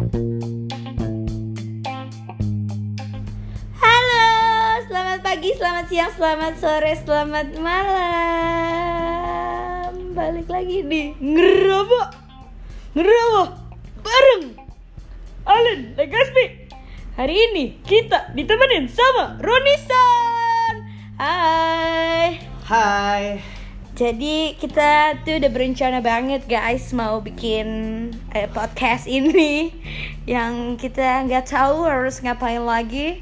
Halo, selamat pagi, selamat siang, selamat sore, selamat malam. Balik lagi di Ngerobok. Ngerobok bareng Allen Legaspi. Hari ini kita ditemenin sama Ronisan. Hai. Hai. Jadi kita tuh udah berencana banget guys mau bikin eh, podcast ini yang kita nggak tahu harus ngapain lagi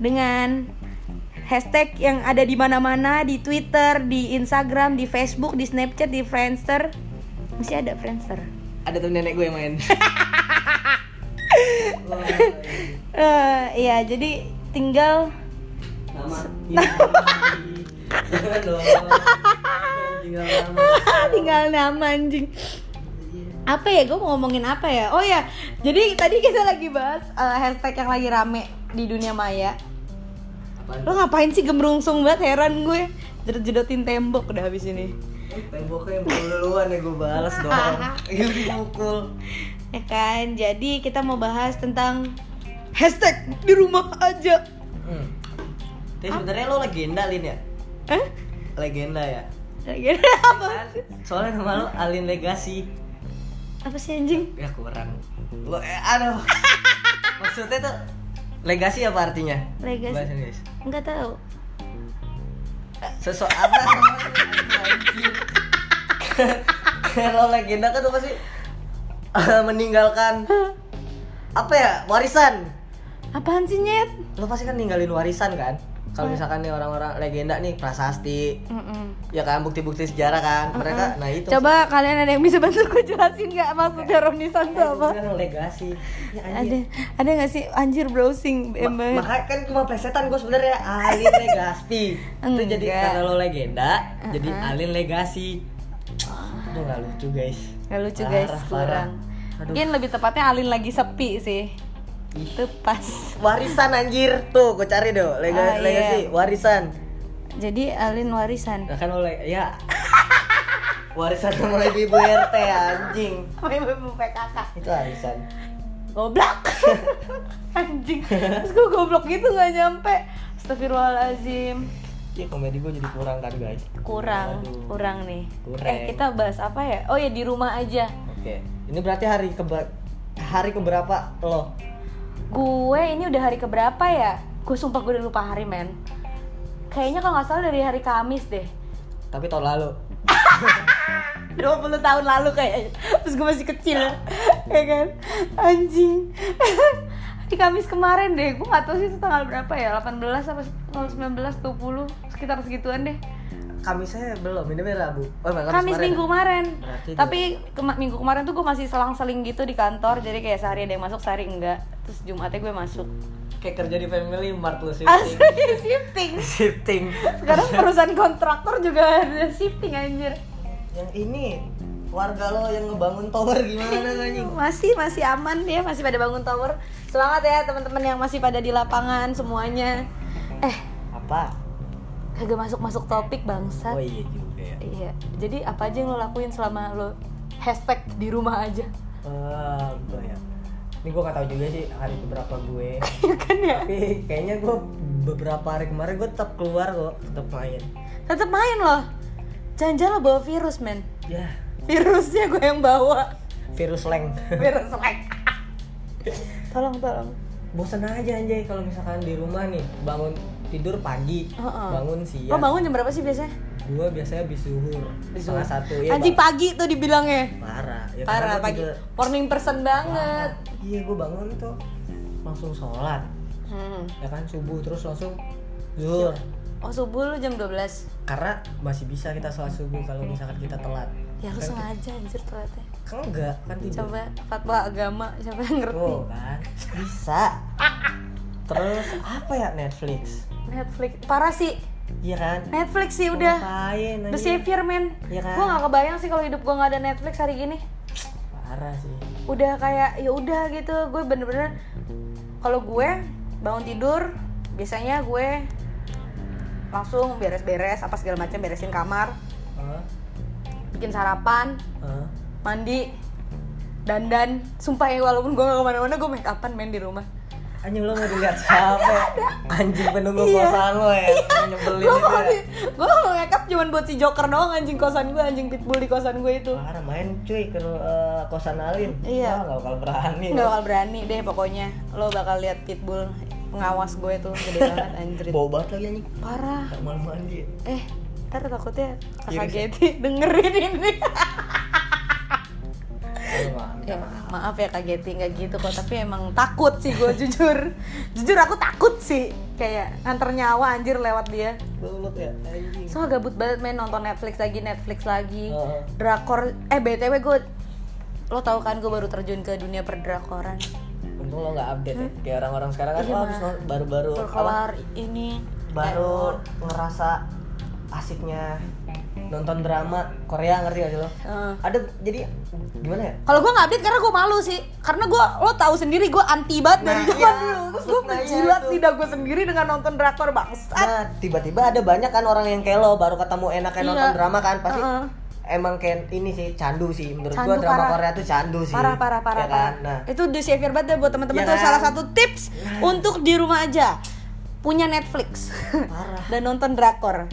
dengan hashtag yang ada di mana-mana di Twitter, di Instagram, di Facebook, di Snapchat, di Friendster. Masih ada Friendster. Ada tuh nenek gue yang main. Eh, Iya, jadi tinggal Nama. Jangan dong. Tinggal nama. tinggal nama anjing. Apa ya? Gue mau ngomongin apa ya? Oh ya, jadi tadi kita lagi bahas eh, hashtag yang lagi rame di dunia maya. Apaan? Lo ngapain sih gemrungsung banget? Heran gue. Jedot-jedotin tembok udah habis ini. Temboknya yang pukul duluan ya gue balas dong. Dipukul. Ya kan? Jadi kita mau bahas tentang hashtag di rumah aja. Hmm. Tapi sebenarnya lo legenda Lin ya? Eh? Legenda ya? Lagi apa? Kan? Soalnya nama lo Alin Legacy. Apa sih anjing? Ya kurang. Lo eh, aduh. Maksudnya tuh legasi apa artinya? Legacy. Bahasa Inggris. Enggak tahu. Sosok apa namanya? Anjir. Kalau legenda kan tuh pasti eh, meninggalkan apa ya warisan. Apaan sih nyet? Lo pasti kan ninggalin warisan kan? Kalau misalkan nih orang-orang legenda nih prasasti, Mm-mm. ya kan bukti-bukti sejarah kan mereka. Nah itu. Coba kalian ada yang bisa bantu gue jelasin nggak maksudnya Ronisan tuh apa? Kan legasi. Ya, Ada ada nggak sih anjir browsing Ma- emang makanya kan cuma plesetan gue sebenarnya Alin Legaspi itu jadi karena lo legenda jadi Uh-uh. Alin Legasi Aduh gak lucu guys Nggak lucu guys Parah, kurang. Aduh. Mungkin lebih tepatnya Alin lagi sepi sih. Itu pas. warisan anjir tuh gue cari dong Ah, Lega, iya. legasi warisan Jadi Alin warisan. nah kan lo le- ya warisan sama ibu ibu RT anjing Sama ibu PKK. itu warisan Goblok. Anjing. Terus gue goblok gitu nggak nyampe. Astagfirullahalazim. ya komedi gue jadi kurang kan guys Kurang, Aduh. kurang nih. Kurang. Eh kita bahas apa ya? Oh ya di rumah aja. oke ini berarti hari keber hari keberapa lo Gue ini udah hari keberapa ya? Gue sumpah gue udah lupa hari men. Kayaknya kalau nggak salah dari hari Kamis deh. Tapi tahun lalu. 20 tahun lalu kayaknya. Terus gue masih kecil. Ya kan? Anjing. Hari Kamis kemarin deh. Gue gak tau sih itu tanggal berapa ya. 18 apa tanggal 19, 20 Sekitar segituan deh Kamisnya belum, ini Rabu. Oh, emang Kamis kemarin minggu ya? kemarin Berarti Tapi kema- minggu kemarin tuh gue masih selang-seling gitu di kantor Jadi kayak sehari ada yang masuk, sehari enggak Terus Jumatnya gue masuk Kayak kerja di family mart lu shifting. Asli shifting shifting. Sekarang perusahaan kontraktor juga ada shifting anjir Yang ini warga lo yang ngebangun tower gimana anjing? Masih, masih aman ya, masih pada bangun tower Semangat ya teman-teman yang masih pada di lapangan semuanya Eh, Apa? Kagak masuk-masuk topik bangsat Oh iya juga ya. Iya, jadi apa aja yang lo lakuin selama lo hashtag di rumah aja Ah, gitu ya. Ini gue gak tahu juga sih hari keberapa gue. Ya kan ya? Tapi kayaknya gue beberapa hari kemarin gue tetap keluar kok, tetap main. Tetep main loh Jangan-jangan lo bawa virus men Ya, Virusnya gue yang bawa virus leng. Virus like Tolong, tolong Bosan aja anjay kalau misalkan di rumah nih bangun tidur pagi, Heeh. bangun Lo siang. bangun jam berapa sih biasanya? Gue biasanya habis zuhur, setengah satu ya. Anjing pagi tuh dibilangnya parah. Ya, Parah pagi tidur- Morning person banget Iya gue bangun tuh langsung sholat, hmm. ya kan subuh terus langsung zuhur. Oh subuh lu jam 12 Karena masih bisa kita sholat subuh kalau misalkan kita telat. Ya lu Kan sengaja anjir ternyata Kan enggak kan tidur. Coba fatwa agama siapa yang ngerti Tuh kan bisa. Terus apa ya Netflix? Netflix. Parah sih. Iya kan? Netflix sih udah. Ngapain The savior men Iya kan? Gue gak kebayang sih kalau hidup gue gak ada Netflix hari gini. Parah sih. Udah kayak ya udah gitu. Gue bener-bener Kalau gue bangun tidur Biasanya gue langsung beres-beres apa segala macam beresin kamar. Hah? bikin sarapan. Hah? mandi. Dandan. Sumpah ya walaupun gue gak ke mana-mana gue make upan main di rumah Anjing lo mau dilihat siapa? Anjing penunggu Iya. kosan lo ya. Nyebelin gue itu mau ya. gue mau up cuman buat si Joker doang anjing kosan gue anjing pitbull di kosan gue itu Parah main cuy ke eh, kosan Alin. Iya. Wah, nggak bakal berani. nggak bakal berani deh pokoknya lo bakal lihat pitbull pengawas gue tuh gede banget anjir Bau banget lagi anjing. parah malam mandi. eh ntar takutnya kakak ya? Getty dengerin ini. ya, maaf ya kak Getty nggak gitu kok tapi emang takut sih gue jujur. Jujur aku takut sih. Kayak nganter nyawa anjir lewat dia. Bulut ya. Anjing. so gabut banget main nonton Netflix lagi Netflix lagi. Heeh. drakor eh btw gue lo tau kan gue baru terjun ke dunia perdrakoran? Untung lo nggak update ya. Kayak orang-orang sekarang kan Iya, oh, habis nonton- baru-baru kelar ini. Baru ngerasa asiknya nonton drama Korea ngerti gak sih lo? Eh. Ada jadi gimana ya? Kalau gue nggak update karena gue malu sih, karena gue lo tahu sendiri gue anti banget dari Nah, zaman iya. dulu. Terus gue Nah, iya menjilat itu. lidah gue sendiri dengan nonton drakor bangsat. Nah, tiba-tiba ada banyak kan orang yang kayak lo baru ketemu enaknya Iya. nonton drama kan pasti Heeh. emang kayak ini sih candu sih menurut Candu gua drama parah. Korea tuh candu sih. Parah parah parah ya kan? parah. Nah, Itu the savior banget deh buat teman-teman Iya tuh kan? salah satu tips untuk di rumah aja punya Netflix Parah. dan nonton drakor.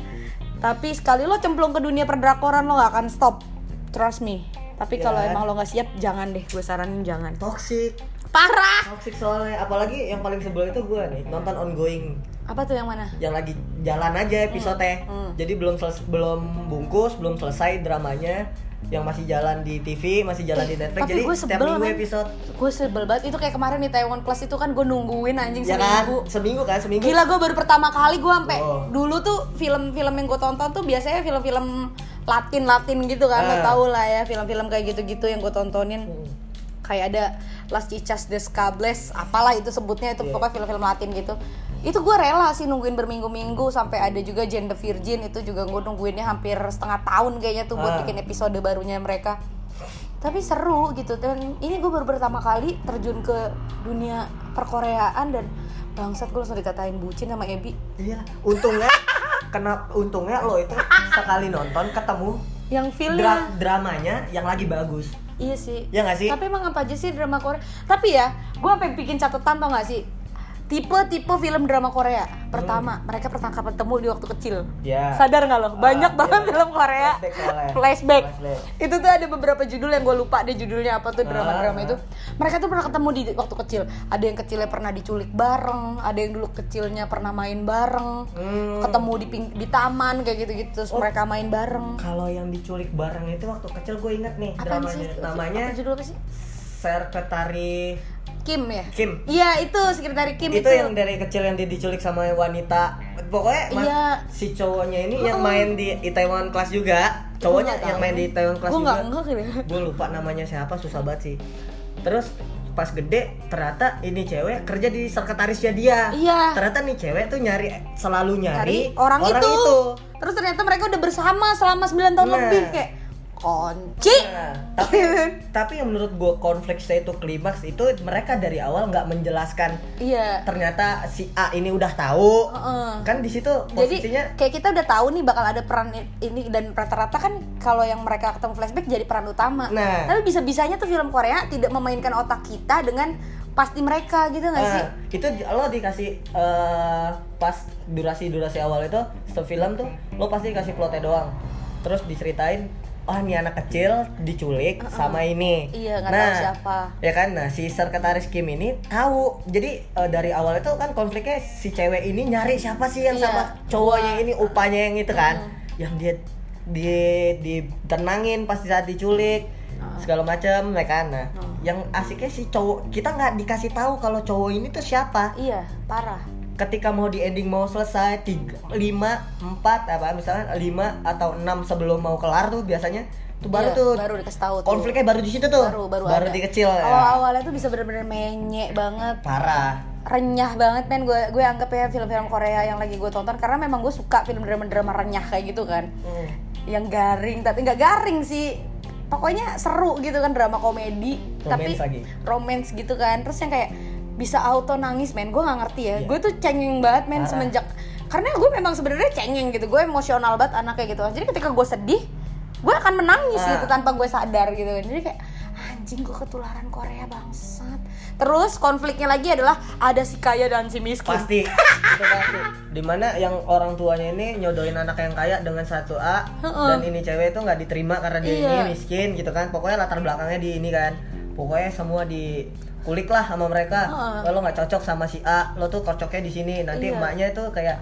Tapi sekali lo cemplung ke dunia perdrakoran lo gak akan stop. Trust me. Tapi Iya kalau kan? emang lo nggak siap jangan deh, gue saranin jangan. toxic. Parah. Toxic soalnya apalagi yang paling sebel itu gua nih nonton ongoing Apa tuh yang mana? yang lagi jalan aja episode hmm. Jadi belum seles- belum bungkus, belum selesai dramanya yang masih jalan di TV, masih jalan Eh, di Netflix. tapi Jadi gue setiap sebel, minggu men. episode. Gue sebel banget itu kayak kemarin di Taiwan Plus itu kan gue nungguin anjing Ya kan? seminggu. Seminggu kan, seminggu. Gila gue baru pertama kali gue sampai Oh. dulu tuh film-film yang gue tonton tuh biasanya film-film Latin Latin gitu kan Ah. tau lah ya film-film kayak gitu-gitu yang gue tontonin Hmm. kayak ada Las Chicas des Cables apalah itu sebutnya itu Iya. pokoknya film-film Latin gitu itu gue rela sih nungguin berminggu-minggu sampai ada juga the Virgin itu juga gue nungguinnya hampir setengah tahun kayaknya tuh buat Ah. bikin episode barunya mereka tapi seru gitu dan ini gue baru pertama kali terjun ke dunia perkoreaan dan bangsat gue langsung dikatain bucin sama Ebi Iya, untungnya kena untungnya lo itu sekali nonton ketemu yang dra- feelnya dramanya yang lagi bagus. iya sih Ya nggak sih? tapi emang apa aja sih drama Korea tapi ya gue sampai bikin catatan tau gak sih tipe-tipe film drama Korea pertama mereka pertama kali ketemu di waktu kecil Ya. sadar nggak lo banyak Ah, banget film Korea flashback flashback. Flashback. itu tuh ada beberapa judul yang gue lupa deh judulnya apa tuh drama-drama Ah. itu mereka tuh pernah ketemu di waktu kecil ada yang kecilnya pernah diculik bareng ada yang dulu kecilnya pernah main bareng Hmm. ketemu di ping- di taman kayak gitu-gitu terus Oh. mereka main bareng Kalau yang diculik bareng itu waktu kecil gue inget nih Apaan dramanya. sih? Namanya apa judul apa sih Sekretari Kim ya Kim. iya itu sekretari Kim itu, itu, yang dari kecil yang dia diculik sama wanita. Pokoknya mas- Iya. si cowoknya ini yang Oh. main di Itaewon Class juga. Cowoknya yang main di Itaewon Class Gua juga. nggak nggak kira. gue lupa namanya siapa susah banget sih terus pas gede ternyata ini cewek kerja di sekretarisnya dia Iya. ternyata nih cewek tuh nyari selalu cari nyari orang, itu. terus ternyata mereka udah bersama selama 9 tahun Nah. lebih kayak kunci Nah, tapi tapi yang menurut gue konfliknya itu klimaks itu mereka dari awal nggak menjelaskan iya. ternyata si A ini udah tahu. Heeh. kan di situ jadi posisinya kayak kita udah tahu nih bakal ada peran ini dan rata-rata kan kalau yang mereka ketemu flashback jadi peran utama. Nah. tapi bisa-bisanya tuh film Korea tidak memainkan otak kita dengan pasti mereka gitu nggak sih? Nah, itu lo dikasih eh, pas durasi durasi awal itu setiap film tuh lo pasti dikasih plotnya doang. Terus diceritain oh ini anak kecil diculik sama ini. Iya, nggak nah, tahu siapa. ya kan? Nah si sekretaris Kim ini tahu. Jadi eh, dari awal itu kan konfliknya si cewek ini nyari siapa sih yang Iya, sama cowoknya ini upanya yang itu kan? Yang dia di ditenangin pas saat diculik segala macam ya kan? Nah yang asiknya si cowok kita nggak dikasih tahu kalau cowok ini tuh siapa. Iya parah ketika mau di ending mau selesai tiga lima empat apa misalnya lima atau enam sebelum mau kelar tuh biasanya tuh baru Iya, tuh baru dikasih tahu tuh. konfliknya baru di situ tuh baru baru, ada. di kecil ya. awal-awalnya tuh bisa bener-bener menyek banget parah renyah banget men gue gue anggap ya film-film Korea yang lagi gue tonton karena memang gue suka film drama-drama renyah kayak gitu kan Hmm. yang garing tapi nggak garing sih pokoknya seru gitu kan drama komedi tapi Romance lagi. romance gitu kan terus yang kayak bisa auto nangis men. Gue nggak ngerti ya. Iya. gue tuh cengeng banget men Parah. semenjak karena gue memang sebenarnya cengeng gitu. Gue emosional banget anak kayak gitu. Jadi ketika gue sedih gue akan menangis Ah. gitu tanpa gue sadar gitu. Jadi kayak anjing gue ketularan Korea bangsat. Terus konfliknya lagi adalah ada si kaya dan si miskin. Pasti. Itu pasti. Di mana yang orang tuanya ini nyodoin anak yang kaya dengan satu A Heeh. dan ini cewek itu nggak diterima karena dia Iya. ini miskin gitu kan. Pokoknya latar belakangnya di ini kan. Pokoknya semua di kulik lah sama mereka Heeh. lo nggak cocok sama si A lo tuh cocoknya di sini nanti Iya. emaknya itu kayak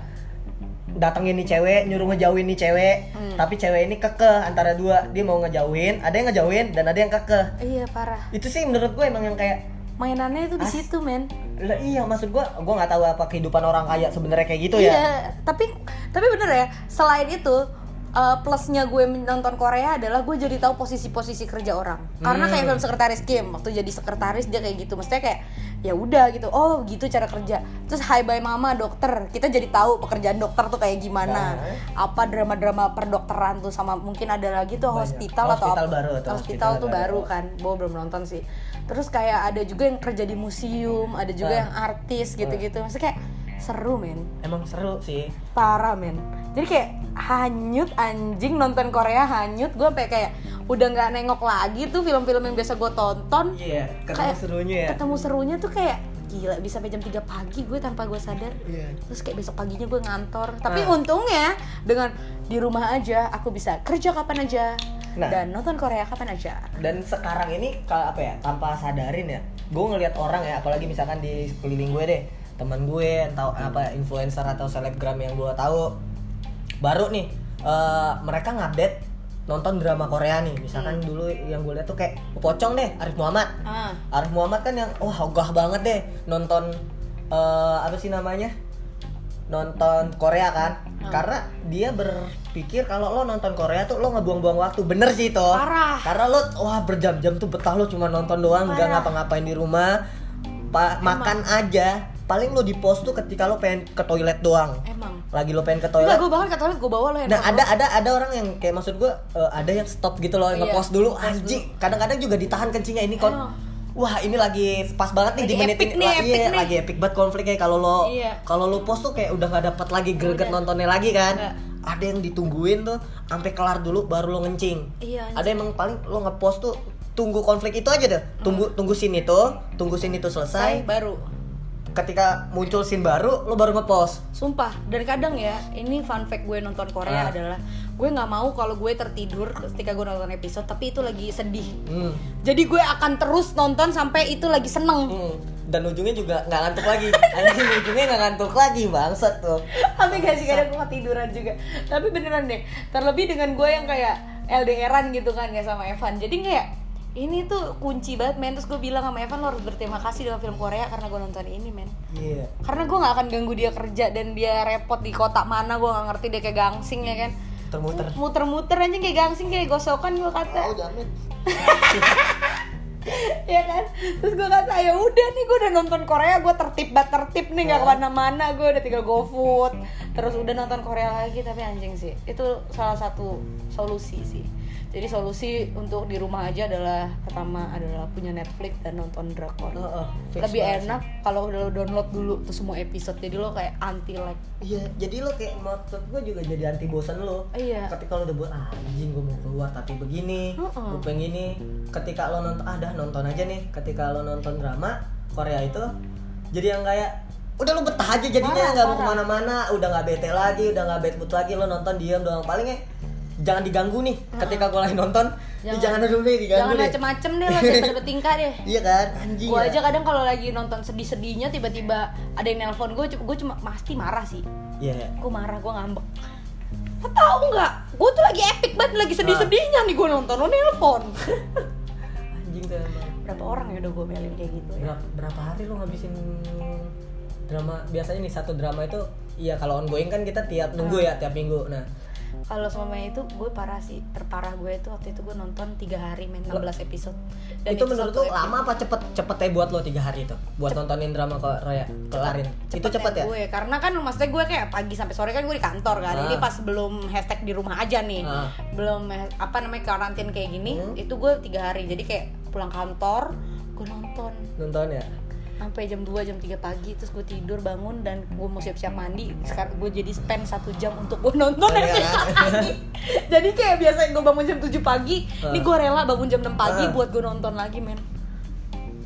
datengin nih cewek nyuruh ngejauhin nih cewek Hmm. tapi cewek ini kekeh antara dua dia mau ngejauhin ada yang ngejauhin dan ada yang kekeh iya parah itu sih menurut gue emang yang kayak mainannya itu di situ men lah iya maksud gue gue nggak tahu apa kehidupan orang kaya sebenarnya kayak gitu ya Iya, tapi tapi bener ya. Selain itu, uh, plusnya gue nonton Korea adalah gue jadi tahu posisi-posisi kerja orang. Karena Hmm. kayak film sekretaris Kim, waktu jadi sekretaris dia kayak gitu. Maksudnya kayak ya udah gitu. Oh, gitu cara kerja. Terus Hai Bye Mama dokter. Kita jadi tahu pekerjaan dokter tuh kayak gimana. Nah. Apa drama-drama perdokteran tuh sama mungkin ada lagi tuh Banyak. hospital, atau Hospital apa. baru tuh, hospital, hospital tuh baru. baru kan. Bo belum nonton sih. Terus kayak ada juga yang kerja di museum, ada juga Ah. yang artis gitu-gitu. Maksudnya kayak seru men emang seru sih parah men jadi kayak hanyut anjing nonton Korea hanyut. Gue sampai kayak udah nggak nengok lagi tuh film-film yang biasa gue tonton. Iya ketemu Kayak serunya ya. ketemu serunya tuh kayak gila bisa sampai jam 3 pagi gue tanpa gue sadar. Iya. Terus kayak besok paginya gue ngantor. Tapi Ah. untungnya dengan di rumah aja aku bisa kerja kapan aja. Nah. dan nonton Korea kapan aja. Dan sekarang ini kalau apa ya tanpa sadarin ya gue ngelihat orang ya apalagi misalkan di sekeliling gue deh teman gue atau apa influencer atau selebgram yang gue tahu baru nih eh, mereka ngupdate nonton drama Korea nih. Misalkan dulu yang gue lihat tuh kayak pocong deh Arif Muhammad. Ah. Arif Muhammad kan yang wah ogah banget deh nonton eh, apa sih namanya? Nonton Korea kan? Hmm. karena dia berpikir kalau lo nonton Korea tuh lo ngebuang-buang waktu. Bener sih itu Parah. karena lo wah berjam-jam tuh betah lo cuma nonton doang Parah. ngapa-ngapain di rumah Pa- makan aja paling lo di post tuh ketika lo pengen ke toilet doang. Emang? Lagi lo pengen ke Enggak, toilet gue banget ke toilet gue bawa lo Nah handphone ada ada ada orang yang kayak maksud gue eh, ada yang stop gitu loh Iya, ngepost dulu. anjing kadang-kadang juga ditahan kencingnya ini kon. Wah ini lagi pas banget nih Lagi di menit epic ini. nih, epic iya nih. lagi epic banget konfliknya. Kalau lo Iya. kalau lo post tuh kayak udah nggak dapat lagi greget Udah. nontonnya lagi kan. Nggak. ada yang ditungguin tuh sampai kelar dulu baru lo ngencing. Iya, ada emang paling lo ngepost tuh tunggu konflik itu aja deh. Tunggu tunggu scene itu tunggu scene itu selesai. Saya baru ketika muncul scene baru lo baru ngepost Sumpah, dan kadang ya, ini fun fact gue nonton Korea Ah. adalah gue nggak mau kalau gue tertidur ketika gue nonton episode, tapi itu lagi sedih. hmm. Jadi gue akan terus nonton sampai itu lagi seneng. Hmm, dan ujungnya juga nggak ngantuk lagi anjing ujungnya nggak ngantuk lagi bangsat tuh Tapi gak sih kadang gue ketiduran juga. Tapi beneran deh, terlebih dengan gue yang kayak LDRan gitu kan ya sama Evan. Jadi kayak ini tuh kunci banget men. Terus gue bilang sama Evan lo harus berterima kasih dengan film Korea karena gue nonton ini men. Iya. Karena gue nggak akan ganggu dia kerja dan dia repot di kota mana gue nggak ngerti dia kayak gangsing ya kan? Termuter muter-muter aja kayak gangsing kayak gosokan gue kata. Oh jamin. Ya kan? Terus gue kata ya udah nih gue udah nonton Korea gue tertib banget tertib nih nggak ke mana-mana gue udah tinggal GoFood. Terus udah nonton Korea lagi tapi anjing sih. Itu salah satu solusi sih jadi solusi untuk di rumah aja adalah pertama adalah punya Netflix dan nonton drakor Heeh, fix lebih enak kalau udah lo download dulu tuh semua episode jadi lo kayak anti lag Iya, jadi lo kayak maksud gue juga jadi anti bosan lo. Iya. Ketika lo udah buat ah, anjing gue mau keluar tapi begini, Heeh. gue pengen ini. Ketika lo nonton ah dah nonton aja nih. Ketika lo nonton drama Korea itu jadi yang kayak udah lo betah aja jadinya nggak mau ke mana-mana, udah nggak bete lagi, udah nggak bete lagi lo nonton diam doang palingnya jangan diganggu nih ketika gue lagi nonton jangan, jangan dulu nih diganggu jangan deh macem-macem deh lo bertingkah deh. Iya kan? Anjing gue ya. aja kadang kalau lagi nonton sedih-sedihnya tiba-tiba ada yang nelpon gue gue cuma pasti marah sih. Iya. Gue marah gue ngambek. Lo tau nggak? Gue tuh lagi epic banget lagi sedih-sedihnya nih gue nonton lo nelpon. Anjing tuh berapa orang ya udah gue melin kayak gitu ya? Berapa, berapa hari lo ngabisin drama? Biasanya nih satu drama itu iya kalau ongoing kan kita tiap nunggu ya tiap minggu. Nah kalau selama itu gue parah sih terparah gue itu waktu itu gue nonton tiga hari main 16 episode. Itu menurut satu lo lama apa cepet cepet ya buat lo tiga hari itu? Buat nontonin drama Korea kelarin itu cepet ya? gue karena kan maksudnya gue kayak pagi sampai sore kan gue di kantor kan Ah. ini pas belum hashtag di rumah aja nih Ah. belum apa namanya karantin kayak gini Hmm. itu gue tiga hari. Jadi kayak pulang kantor gue nonton. Nonton ya sampai jam 2 jam 3 pagi terus gue tidur bangun dan gue mau siap-siap mandi sekarang gue jadi spend satu jam untuk gue nonton Iya FYI. kan? jadi kayak biasa gue bangun jam 7 pagi ini Ah. gue rela bangun jam 6 pagi Ah. buat gue nonton lagi men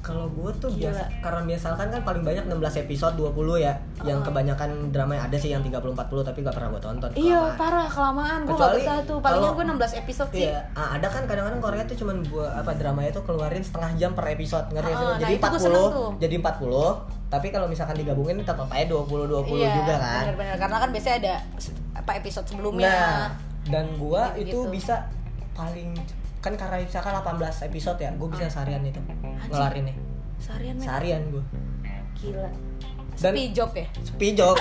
Kalau gue tuh Gila. biasa karena misalkan kan paling banyak 16 episode 20 ya. Yang Ah. kebanyakan drama yang ada sih yang 30 40 tapi gak pernah gue tonton. iya Kelamaan. parah kelamaan gue gak betah tuh palingan kalau- gue 16 episode sih Iya, ah, ada kan kadang-kadang Korea tuh cuman buat apa dramanya tuh keluarin setengah jam per episode, ngerti nggak sih? Ah, nah jadi itu gua 40, seneng tuh. jadi 40. Tapi kalau misalkan digabungin tetap aja 20 20 iya, juga kan. bener-bener karena kan biasanya ada apa episode sebelumnya Nah, dan gua itu Gitu-gitu. bisa paling kan karena misalkan 18 episode ya, gua bisa seharian itu ngelarin nih. seharian men Seharian gua. gila Dan- sepi job ya Sepi job.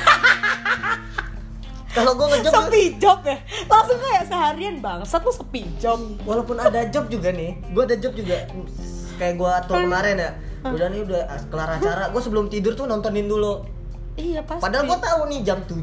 Kalau gua ngejob sepi job ya langsung kayak seharian bangsat lu sepi job walaupun ada job juga nih, gua ada job juga kayak gua tuh kemarin ya. Udah nih udah kelar acara, gua sebelum tidur tuh nontonin dulu. iya pasti Padahal gua tahu nih jam 7,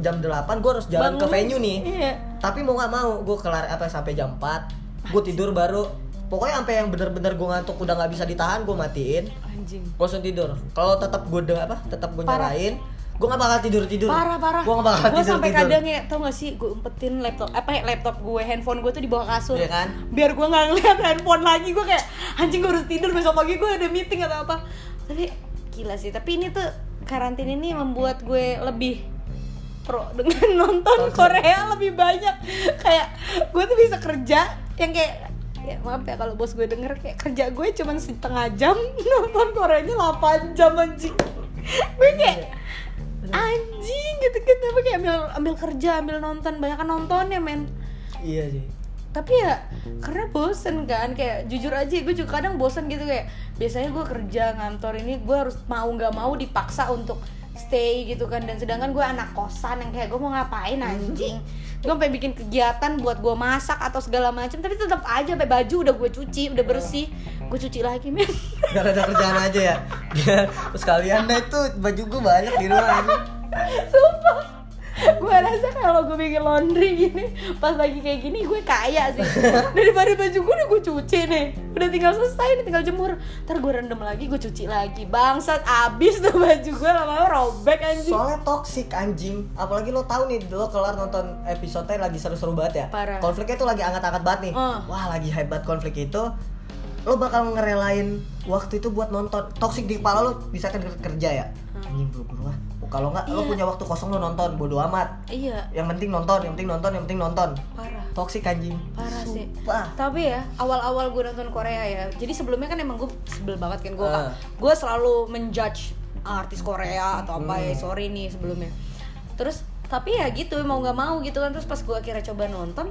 jam 8 gua harus jalan ke Bangun. venue nih. iya Tapi mau nggak mau, gua kelar apa sampai jam 4. Gua tidur baru pokoknya sampai yang bener-bener gua ngantuk udah nggak bisa ditahan, gua matiin. anjing Gua langsung tidur. Kalau tetap gua de- apa? Tetap gua Parah. nyalain, gua nggak bakal tidur-tidur. parah parah Gua nggak bakal gue tidur. sampai kadang ya tau gak sih gue umpetin laptop apa ya laptop gue handphone gue tuh di bawah kasur Iya kan? biar gue nggak ngeliat handphone lagi gue kayak anjing gue harus tidur besok pagi gue ada meeting atau apa tapi gila sih tapi ini tuh karantina ini membuat gue lebih pro dengan Nonton. Korea lebih banyak kayak gue tuh bisa kerja yang kayak ya maaf ya kalau bos gue denger kayak kerja gue cuma setengah jam nonton Koreanya 8 jam anjing. Gue kayak anjing gitu gitu tapi kayak ambil ambil kerja ambil nonton. Banyak kan nonton ya men. Iya sih. tapi ya karena bosen kan. Kayak jujur aja gue juga kadang bosen gitu. Kayak biasanya gue kerja ngantor ini gue harus mau nggak mau dipaksa untuk stay gitu kan. Dan sedangkan gue anak kosan yang kayak gue mau ngapain anjing? Gue sampai bikin kegiatan buat gue masak atau segala macam tapi tetap aja sampai baju udah gue cuci udah bersih. Gue cuci lagi men Gak ada kerjaan aja ya. Biar terus kalian deh itu baju gua banyak di rumah. Sumpah Gue rasa kalau gue bikin laundry gini Pas lagi kayak gini gue kaya sih Daripada baju gue udah gue cuci nih Udah tinggal selesai nih tinggal jemur Ntar gue rendam lagi gue cuci lagi Bangsat abis tuh baju gue lama-lama robek anjing Soalnya toxic anjing. Apalagi lo tahu nih lo kelar nonton episode lagi seru-seru banget ya. Parah. Konfliknya tuh lagi angkat-angkat banget nih. Uh. Wah, lagi hebat konflik itu. Lo bakal ngerelain waktu itu buat nonton. Toxic di kepala lo bisa kan kerja ya. Anjing buru-buru ah. Kalau nggak lo Iya. punya waktu kosong lo nonton bodo amat. Iya Yang penting nonton, yang penting nonton, yang penting nonton. parah Toxic anjing. parah sih Wah. tapi ya awal-awal gue nonton Korea ya jadi sebelumnya kan emang gue sebel banget kan gue Ah. gue selalu menjudge artis Korea atau apa ya Hmm. sorry nih sebelumnya terus tapi ya gitu mau nggak mau gitu kan terus pas gue akhirnya coba nonton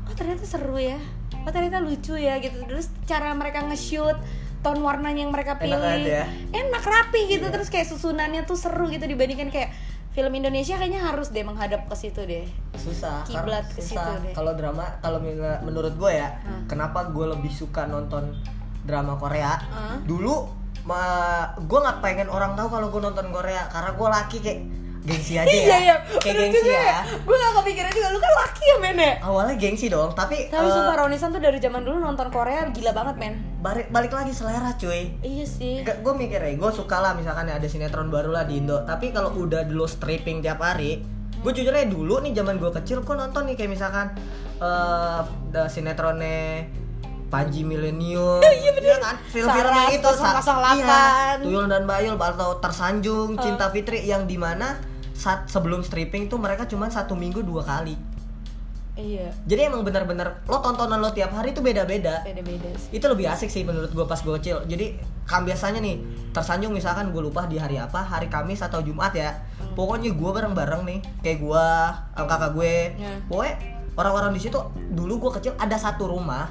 oh ternyata seru ya oh ternyata lucu ya gitu terus cara mereka nge-shoot tone warnanya yang mereka Enak pilih aja ya. enak rapi gitu Iya. terus kayak susunannya tuh seru gitu dibandingkan kayak film Indonesia kayaknya harus deh menghadap ke situ deh susah Kiblat ke susah situ deh. kalau drama kalau menurut gue ya Hah. kenapa gue lebih suka nonton drama Korea Hah? dulu ma gue nggak pengen orang tahu kalau gue nonton Korea karena gue laki kayak gengsi aja ya. iya. Iya kayak bener gengsi juga ya. gue gak kepikiran juga. Lu kan laki ya men ya? Awalnya gengsi dong tapi, tapi eh, sumpah Ronisan tuh dari zaman dulu nonton Korea gila banget men. Balik balik lagi selera cuy. Iya sih. Gue mikir ya gue suka lah misalkan ada sinetron baru lah di Indo. Tapi kalau udah dulu stripping tiap hari gue jujur aja dulu nih zaman gue kecil gue nonton nih kayak misalkan eh the sinetronnya Panji Milenium iya bener. Kan? Film-filmnya itu sa- 008. iya, Tuyul dan Bayul atau Tersanjung Cinta Fitri yang di mana saat sebelum stripping tuh mereka cuma satu minggu dua kali. Iya. Jadi emang benar-benar lo tontonan lo tiap hari itu beda-beda. Beda-beda sih. Itu lebih asik sih menurut gue pas gue kecil. Jadi kan biasanya nih tersanjung misalkan gue lupa di hari apa hari Kamis atau Jumat ya. Pokoknya gue bareng-bareng nih kayak gue kakak gue. Ya. pokoknya orang-orang di situ dulu gue kecil ada satu rumah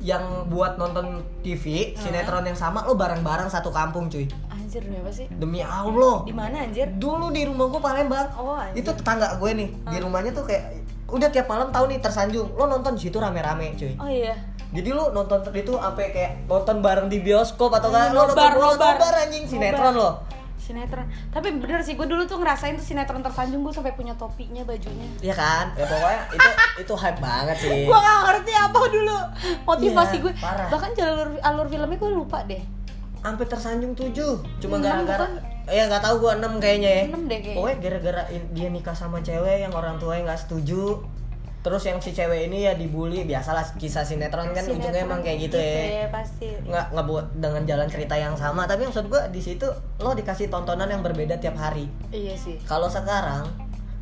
yang buat nonton TV sinetron yang sama lo bareng-bareng satu kampung cuy. Anjir demi apa sih? Demi Allah. Di mana anjir? Dulu di rumah gue Palembang. Oh, anjir. itu tetangga gue nih di rumahnya tuh kayak udah tiap malam tahu nih tersanjung lo nonton di situ rame-rame cuy. Oh iya. Jadi lu nonton itu sampai kayak nonton bareng di bioskop atau kan lu nonton nobar, bola nobar. nobar anjing sinetron lo. Sinetron tapi bener sih gue dulu tuh ngerasain tuh sinetron tersanjung gue sampai punya topinya bajunya Iya kan? Ya pokoknya itu itu hype banget sih. gue gak ngerti apa dulu motivasi Iya, gue parah. bahkan jalur alur filmnya gue lupa deh sampai tersanjung tujuh cuma gara-gara bukan? ya nggak tahu gua enam kayaknya ya Enam deh kayaknya. pokoknya gara-gara dia nikah sama cewek yang orang tuanya nggak setuju terus yang si cewek ini ya dibully biasalah kisah sinetron kan ujungnya Sinetron emang kayak gitu, ya. Pasti. Nggak ngebuat dengan jalan cerita yang sama. Tapi maksud gua di situ lo dikasih tontonan yang berbeda tiap hari. Iya sih. Kalau sekarang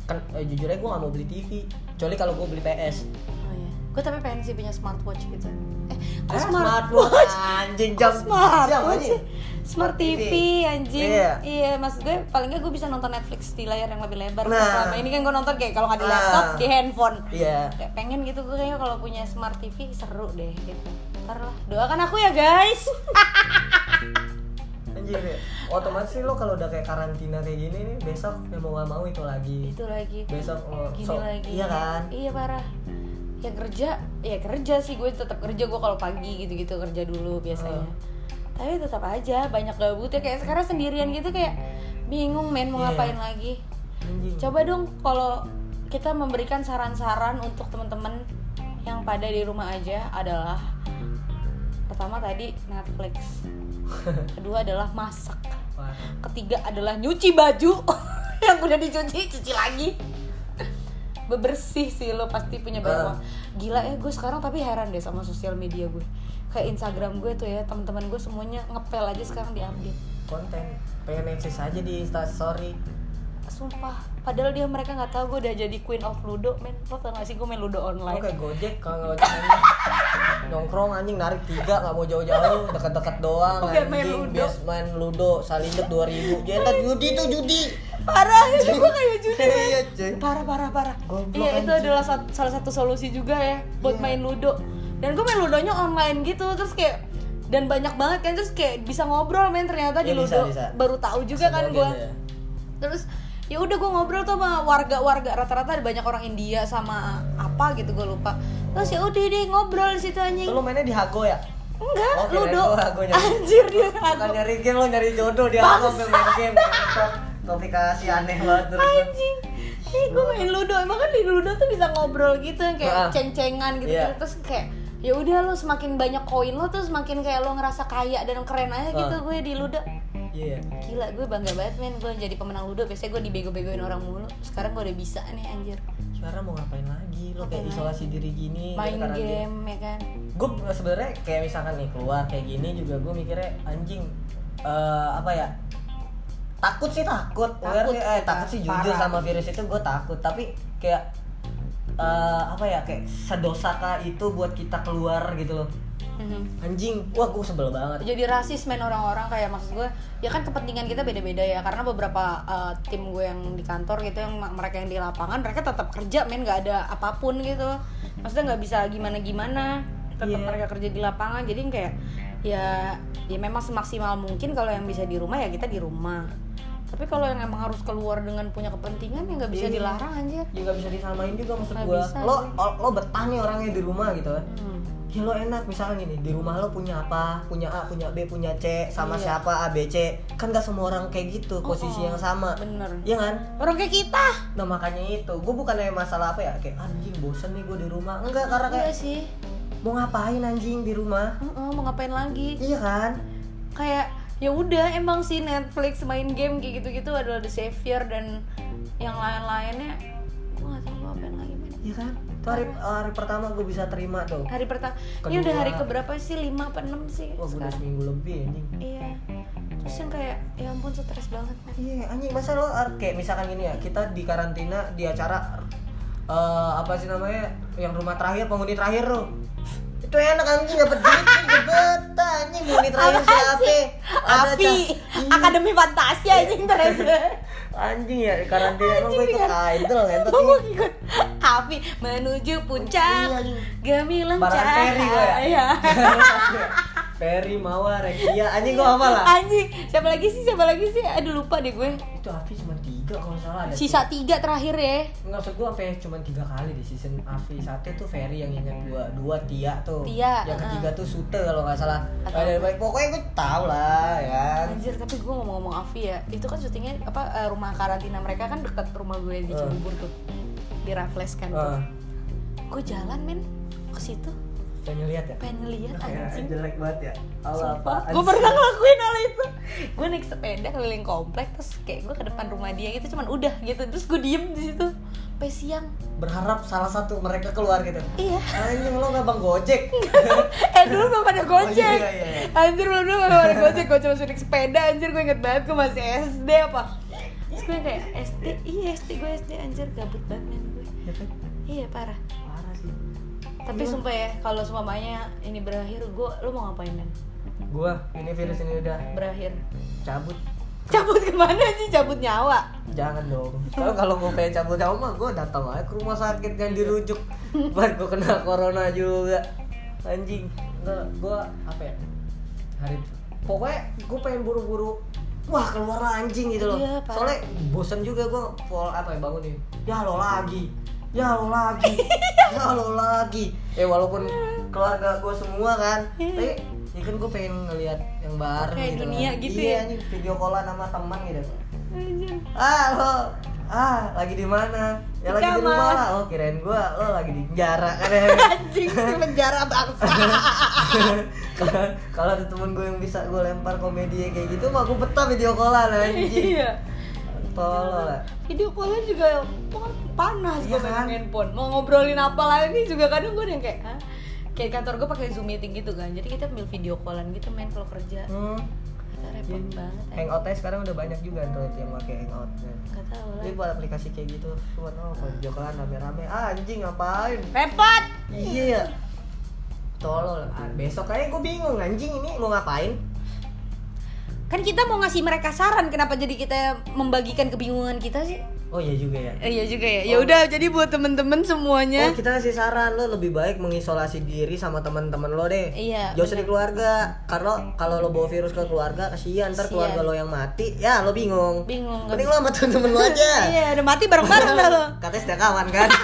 kan eh, jujur aja gue nggak mau beli TV kecuali kalau gue beli PS oh iya. Gue tapi pengen sih punya smartwatch gitu. Eh Ah, smartwatch anjing jam smart jam Watch anjing. sih? Smart TV, anjing. Iya. Iya maksud gue paling nggak gue bisa nonton Netflix di layar yang lebih lebar. Nah. Selama ini kan gue nonton kayak kalau nggak di laptop, di handphone. Iya. Kayak pengen gitu gue kayaknya kalau punya smart TV seru deh gitu. Ntar lah, doakan aku ya guys. Anjing ya. otomatis sih lo kalau udah kayak karantina kayak gini nih besok ya mau gak mau itu lagi. Itu lagi. Besok lo Gini so- lagi. iya kan? Iya parah. Ya kerja, ya kerja sih gue tetap kerja. Gue kalau pagi gitu-gitu kerja dulu biasanya. Ah. Tapi tetap aja banyak gabutnya kayak sekarang sendirian gitu kayak bingung men mau Iya. ngapain lagi. Anjing. Coba dong kalau kita memberikan saran-saran untuk teman-teman yang pada di rumah aja adalah pertama tadi Netflix, kedua adalah masak, ketiga adalah nyuci baju. Yang udah dicuci cuci lagi. Bebersih sih lo pasti punya banyak Ah. uang. Gila ya gue sekarang tapi heran deh sama sosial media gue. Kayak Instagram gue tuh ya teman-teman gue semuanya ngepel aja sekarang diupdate. konten pengen eksis aja di instastory Sumpah, padahal dia mereka nggak tahu gue udah jadi queen of ludo, men. Lo tau gak sih gue main ludo online? kayak gojek kalau nongkrong anjing narik tiga nggak mau jauh-jauh deket-deket doang Oke, main anjing ludo. bias main ludo salindet dua ribu jentat judi tuh judi Parah ya, gue kayak judi. iya Parah, parah, parah. Goblok, Iya, itu adalah sat- salah satu solusi juga ya buat Iya. main ludo. Dan gue main ludonya online gitu, terus kayak dan banyak banget kan terus kayak bisa ngobrol men ternyata di Iya, bisa, ludo bisa. baru tahu juga kan gue ya. terus ya udah gue ngobrol tuh sama warga-warga rata-rata ada banyak orang India sama apa gitu gue lupa. Terus ya udah deh ngobrol di situ anjing. Lo mainnya di Hago ya? Enggak Oh, Hago nyari. anjir dia Bukan aku nyari game lo nyari jodoh dia Hago sampai main game Ngentot. aplikasi aneh banget terus anjing. Ih, gue main ludo. Emang kan di ludo tuh bisa ngobrol gitu kayak ceng-cengan gitu, Iya. terus kayak ya udah lo semakin banyak koin lo tuh semakin kayak lo ngerasa kaya dan keren aja gitu gue di ludo iya. Gila gue bangga banget men. Gue jadi pemenang ludo biasanya gue dibego-begoin orang mulu. Sekarang gue udah bisa nih anjir. Sekarang mau ngapain lagi? Lo kayak isolasi diri gini main karantina. game ya kan? Gue sebenarnya kayak misalkan nih keluar kayak gini juga gue mikirnya anjing eh, apa ya? Takut sih takut, Takut sih, eh takut sih jujur parah. sama virus itu gue takut. Tapi kayak eh, apa ya? Kayak sedosakah itu buat kita keluar gitu loh Mhm. anjing wah gue sebel banget jadi rasis men orang-orang kayak maksud gue ya kan kepentingan kita beda-beda ya karena beberapa uh, tim gue yang di kantor gitu yang mereka yang di lapangan mereka tetap kerja men nggak ada apa pun gitu maksudnya nggak bisa gimana-gimana tetap Iya. mereka kerja di lapangan jadi kayak ya ya memang semaksimal mungkin kalau yang bisa di rumah ya kita di rumah tapi kalau yang emang harus keluar dengan punya kepentingan ya nggak bisa Iya. dilarang anjir juga bisa disamain juga maksud Nggak gue lo lo betah nih orangnya di rumah gitu kan Hmm. Ya lo enak misalnya gini di rumah lo punya apa? Punya A punya B punya C sama Iya. siapa A B C? Kan gak semua orang kayak gitu posisi Oh, yang sama. Bener. Iya kan? Orang kayak kita. Nah makanya itu. Gue bukannya masalah apa ya kayak anjing bosen nih gue di rumah. Enggak karena kayak Enggak sih. Mau ngapain anjing di rumah? Heeh, mau ngapain lagi? Iya kan? Kayak ya udah emang sih Netflix main game kayak gitu-gitu adalah the savior dan yang lain-lainnya. Gue gak tahu gue apain lagi men iya kan itu hari, hari pertama gue bisa terima tuh. Hari pertama ini udah hari keberapa sih? Lima apa enam sih? Wah gue udah seminggu lebih anjing. Iya. Terus yang kayak ya ampun stres banget men Iya anjing masa lo kayak misalkan gini ya kita di karantina di acara eh, apa sih namanya yang rumah terakhir penghuni terakhir lo itu enak anjing dapat duit nih gebet anjing siapa sih? Ada, Api. Iya. Akademi Fantasi anjing terus anjing ya karantina emang gue ikut idol ngentot Gue mau ikut. Api menuju puncak. Iya. Gemilang gue ya? Iya. Ferry Mawar Rekia anjing gue apa lah. Anjing Siapa lagi sih siapa lagi sih? Aduh lupa deh gue. Itu Afi cuma tiga kalau nggak salah ada Sisa tiga terakhir ya. Nggak usah gue sampai cuma tiga kali di season Afi satu tuh Ferry yang ingat dua dua Tia tuh. Tia, yang ketiga tuh Sute kalau nggak salah. Atau- ada baik pokoknya gue tau lah ya. Kan Anjir tapi gue ngomong-ngomong Avi ya Itu kan syutingnya apa eh, rumah karantina mereka kan deket rumah gue di. Cibubur tuh. Di Raffles kan tuh Gue jalan men ke situ. Pengen lihat ya? Pengen Kayak anjing. jelek banget ya. Allah apa Gue pernah ngelakuin hal naik sepeda keliling komplek terus kayak gue ke depan rumah dia gitu cuman udah gitu. Terus gue diem di situ. Sampai siang. Berharap salah satu mereka keluar gitu. Iya. Anjing lo nggak bang gojek? Eh dulu belum ada gojek. Oh, iya, iya, iya. anjir belum dulu belum ada gojek. Gue cuma naik sepeda anjir gue inget banget gue masih SD apa. Terus gue kayak SD iya SD gue SD anjir gabut banget men gue Ya kan? iya parah. Parah sih. Tapi sumpah ya kalau semuanya ini berakhir gue lu mau ngapain men gua ini virus ini udah berakhir. cabut. Cabut ke mana sih? Cabut nyawa? Jangan dong. Kalau kalau gue pengen cabut nyawa mah gue datang aja ke rumah sakit kan dirujuk. Baru gue kena corona juga. Anjing. Enggak gue apa ya? Hari pokoknya gue pengen buru-buru wah keluar lah anjing gitu loh. Iya, soalnya bosan juga gue full apa ya bangun nih ya lo lagi. Ya lo lagi. Ya lo lagi. Eh walaupun keluarga gue semua kan tapi ya kan gue pengen ngelihat yang baru Kayak gitu dunia loh. gitu iya, ya. anjing video callan sama teman gitu ah lo ah lagi di mana ya Di lagi di kamar. rumah lah oh kirain gua lo lagi di penjara kan ya anjing di penjara bangsa kalau ada temen gue yang bisa gue lempar komedi kayak gitu mah gue betah video callan anjing iya tolol lah video callan juga panas Iya gue main kan? handphone mau ngobrolin apa lagi juga kadang gue yang kayak Hah? Kayak kantor gue pakai zoom meeting gitu kan. Jadi kita ambil video callan gitu main kalau kerja. Hmm. Kita repot banget eh. hangoutnya sekarang udah banyak juga android yang pakai hangout nggak tahu lah. Jadi buat aplikasi kayak gitu cuma oh kalau video callan rame-rame. Ah, anjing ngapain? Repot! Iya. Tolol. Ah, besok kayaknya gue bingung anjing ini mau ngapain? Kan kita mau ngasih mereka saran kenapa jadi kita membagikan kebingungan kita sih oh iya juga ya Eh, iya juga ya ya udah jadi buat temen-temen semuanya Oh kita kasih saran lo lebih baik mengisolasi diri sama teman-teman lo deh. Iya, Jauh dari keluarga. Karena kalau lo bawa virus ke keluarga kasihan ntar keluarga lo yang mati, ya lo bingung. bingung Mending lo sama temen-temen lo aja. iya udah mati bareng-bareng dah lo Katanya setia kawan kan.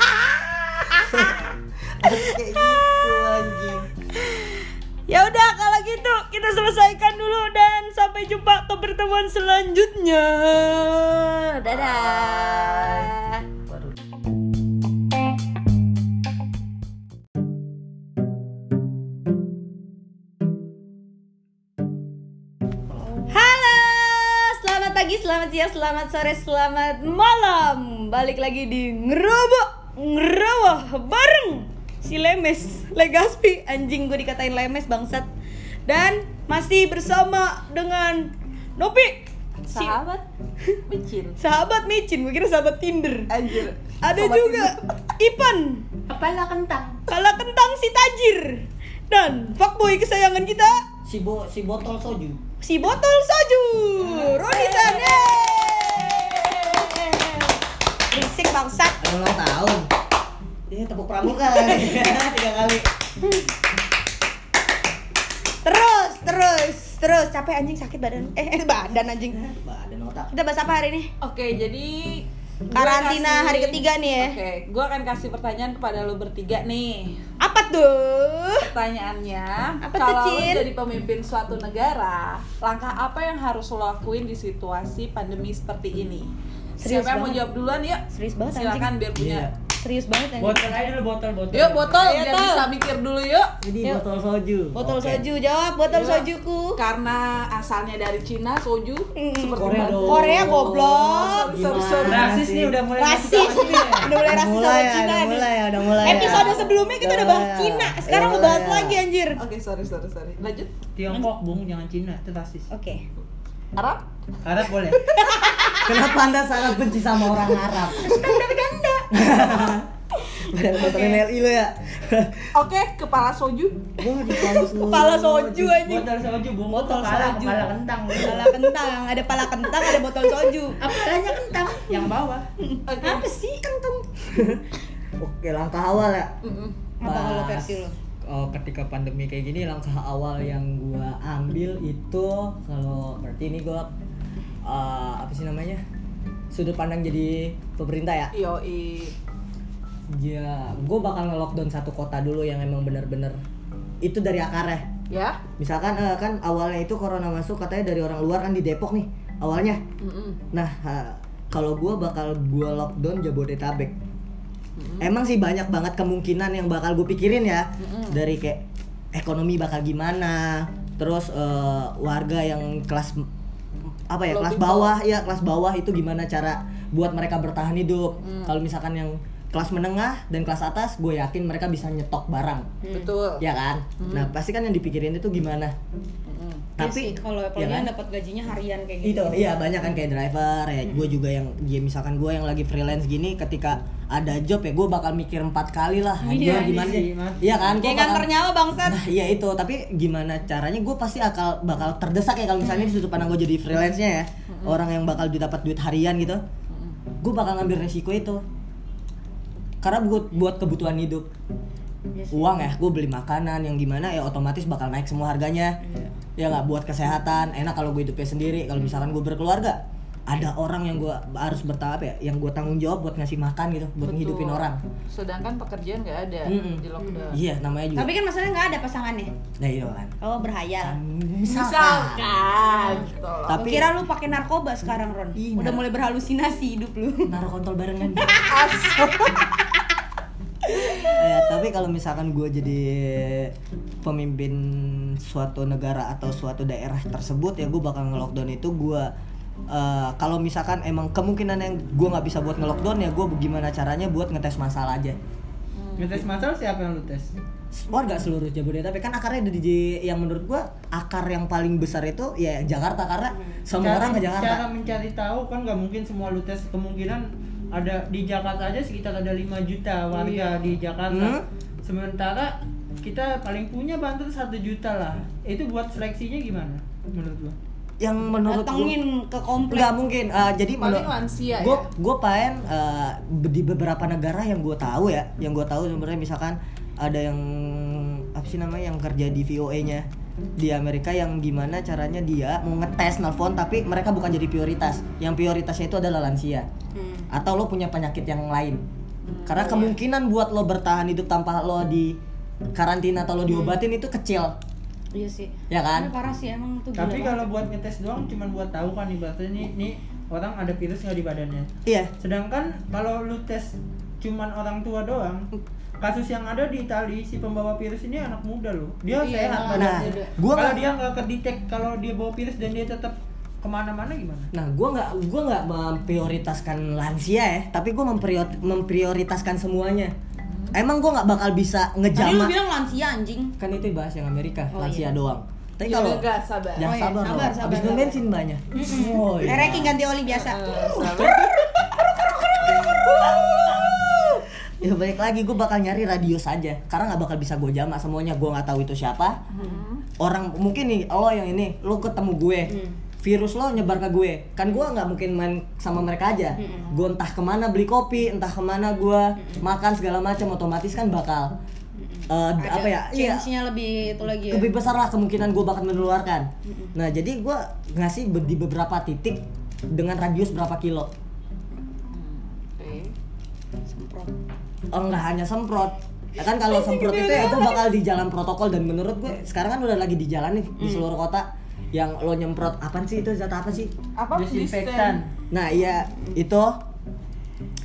Kayak gitu anjing. Ya udah kalau gitu kita selesaikan dulu dan sampai jumpa ke pertemuan selanjutnya. Dadah. Halo, selamat pagi, selamat siang, selamat sore, selamat malam. Balik lagi di ngerobok ngerowah bareng si Lemes, Legaspi, anjing gue dikatain Lemes bangsat. Dan masih bersama dengan Nopi, si sahabat micin. Sahabat micin, gue kira sahabat Tinder. anjir. Ada Sobat juga Ipan, kepala kentang. Kala kentang si Tajir. Dan fuckboy kesayangan kita, si bo si botol soju. si botol soju. Roni San berisik bangsat. Ulang tahun. Ini tepuk pramuka tiga kali. terus terus terus capek anjing sakit badan eh, eh badan anjing Badan otak. kita bahas apa hari ini oke jadi Karantina kasih- hari ketiga nih ya. oke gue akan kasih pertanyaan kepada lo bertiga nih apa tuh pertanyaannya Apa tuh, kalau lo Cin? jadi pemimpin suatu negara langkah apa yang harus lo lakuin di situasi pandemi seperti ini Serius siapa yang mau jawab duluan ya Serius banget, silakan anjing. biar punya Iya. Serius banget anjing Botol aja dulu botol botol. yuk botol Ayo, biar Tol. bisa mikir dulu yuk Ini Yuk. botol soju. botol Oke. soju jawab botol Yuk. sojuku karena asalnya dari Cina soju Mm. seperti Korea dong. Korea goblok Rasis nih udah mulai rasis sini. udah mulai rasis mulai sama ya, Cina udah nih mulai ya, udah mulai ya. episode sebelumnya kita udah bahas mulai Cina ya. sekarang Udah mau bahas mulai ya. lagi anjir oke sorry sorry sorry lanjut Tiongkok bung jangan Cina itu rasis. oke Arab Arab boleh. Kenapa anda sangat benci sama orang Arab? Bener botol MLI lo ya. oke kepala soju kepala soju anjing Botol soju bung. Botol kepala, soju. kepala kentang. Pala kentang, ada pala kentang, ada botol soju. Apalanya kentang yang bawah. oke Apa sih kentang? Oke, langkah awal ya. Mm-mm. Apa kalau Pas, versi lo? oh, ketika pandemi kayak gini langkah awal yang gua ambil itu kalau berarti ini gua eh, apa sih namanya? Sudut pandang jadi pemerintah ya. yoi Ya, gue bakal nge-lockdown satu kota dulu yang emang bener-bener itu dari akarnya. ya Misalkan eh, kan awalnya itu corona masuk katanya dari orang luar kan di Depok nih awalnya. Mm-mm. Nah, ha, kalau gue bakal gue lockdown Jabodetabek. Emang sih banyak banget kemungkinan yang bakal gue pikirin ya dari kayak ekonomi bakal gimana, terus eh, warga yang kelas apa ya kelas bawah ya kelas bawah itu gimana cara buat mereka bertahan hidup. Kalau misalkan yang kelas menengah dan kelas atas gue yakin mereka bisa nyetok barang. Betul. Ya kan? Nah pasti kan yang dipikirin itu gimana? Mm-mm. tapi tapi kalau ya kan? yang dapat gajinya harian kayak gitu. itu iya banyak kan kayak driver ya gue juga yang ya misalkan gue yang lagi freelance gini ketika ada job ya gue bakal mikir empat kali lah Iya, Gua gimana iya. iya kan? Kayak bakal- nyawa bangsat. Nah iya itu, tapi gimana caranya? Gue pasti akal bakal terdesak ya kalau misalnya di sudut pandang gue jadi freelance-nya ya. Orang yang bakal dapat duit harian gitu. Gue bakal ngambil resiko itu Karena buat, buat kebutuhan hidup. Iya sih. Uang ya, gue beli makanan yang gimana ya otomatis bakal naik semua harganya. Ya nggak buat kesehatan, enak kalau gue hidupnya sendiri. Kalau misalkan gue berkeluarga ada orang yang gue harus bertahap ya, yang gue tanggung jawab buat ngasih makan gitu, buat Betul. ngehidupin orang. sedangkan pekerjaan nggak ada Mm-mm. di lockdown Iya, namanya juga. tapi kan masalahnya nggak ada pasangannya Nah itu kan. oh berhayal misalkan gitu loh. Tapi kira lu pakai narkoba sekarang Ron Ih, udah nar- mulai berhalusinasi hidup lu naruh kontol barengan. ya, tapi kalau misalkan gue jadi pemimpin suatu negara atau suatu daerah tersebut ya gue bakal nge-lockdown itu gue eh, kalau misalkan emang kemungkinan yang gue nggak bisa buat nge-lockdown ya gue gimana caranya buat ngetes masalah aja Ngetes masalah siapa yang lu tes? warga seluruh Jabodetabek kan akarnya ada di yang menurut gue akar yang paling besar itu ya Jakarta karena semua orang ke Cara Jakarta mencari tahu kan nggak mungkin semua lu tes kemungkinan ada di Jakarta aja sekitar ada 5 juta warga di Jakarta. Hmm. Sementara kita paling punya Banten satu juta lah. Itu buat seleksinya gimana menurut lu? Yang menurut datengin ke komplek. Nggak mungkin. Eh, jadi paling menurut- lansia gue ya. gue pengen eh, di beberapa negara yang gue tahu ya yang gue tahu sebenarnya misalkan ada yang apa sih namanya yang kerja di VOA-nya di Amerika yang gimana caranya dia mau ngetes nelfon tapi mereka bukan jadi prioritas. Yang prioritasnya itu adalah lansia. Hmm. atau lo punya penyakit yang lain. Karena kemungkinan buat lo bertahan hidup tanpa lo di karantina atau lo diobatin itu kecil iya sih Ya kan? Tapi parah sih emang tuh Tapi kalau buat ngetes doang cuman buat tahu kan ibaratnya nih nih orang ada virus nggak di badannya. iya Sedangkan kalau lu tes cuman orang tua doang, kasus yang ada di Itali si pembawa virus ini anak muda loh. Dia Iya, sehat nah, badannya. muda. gua kalau dia nggak kedetek kalau dia bawa virus dan dia tetap ke mana-mana gimana? Nah, gue nggak gua nggak memprioritaskan lansia ya, tapi gue memprioritaskan semuanya. Emang gue nggak bakal bisa Tadi lu bilang lansia anjing Kan itu bahas yang Amerika, Oh, lansia iya. doang. Tapi Ya kalau gas, sabar. jangan Oh, iya, sabar, sabar, sabar, Abis sabar. bensin banyak. Oh, iya. Reki ganti oli biasa Eh, sabar. Ya balik lagi gue bakal nyari radius aja karena nggak bakal bisa gue jamak semuanya gue nggak tahu itu siapa orang mungkin nih lo yang ini lo ketemu gue virus lo nyebar ke gue. Kan gue nggak mungkin main sama mereka aja. Gue entah ke mana beli kopi entah ke mana gue makan segala macam otomatis kan bakal eh, apa ya iya, lebih itu lagi ya. Lebih besar lah kemungkinan gue bakal menularkan. Nah jadi gue ngasih di beberapa titik dengan radius berapa kilo. Semprot. Oh enggak hanya semprot. Ya kan kalau semprot itu ya itu bakal di jalan protokol dan menurut gue sekarang kan udah lagi di jalan nih di seluruh kota yang lo nyemprot apa sih itu zat apa sih? Apa Desinfektan. Nah, iya itu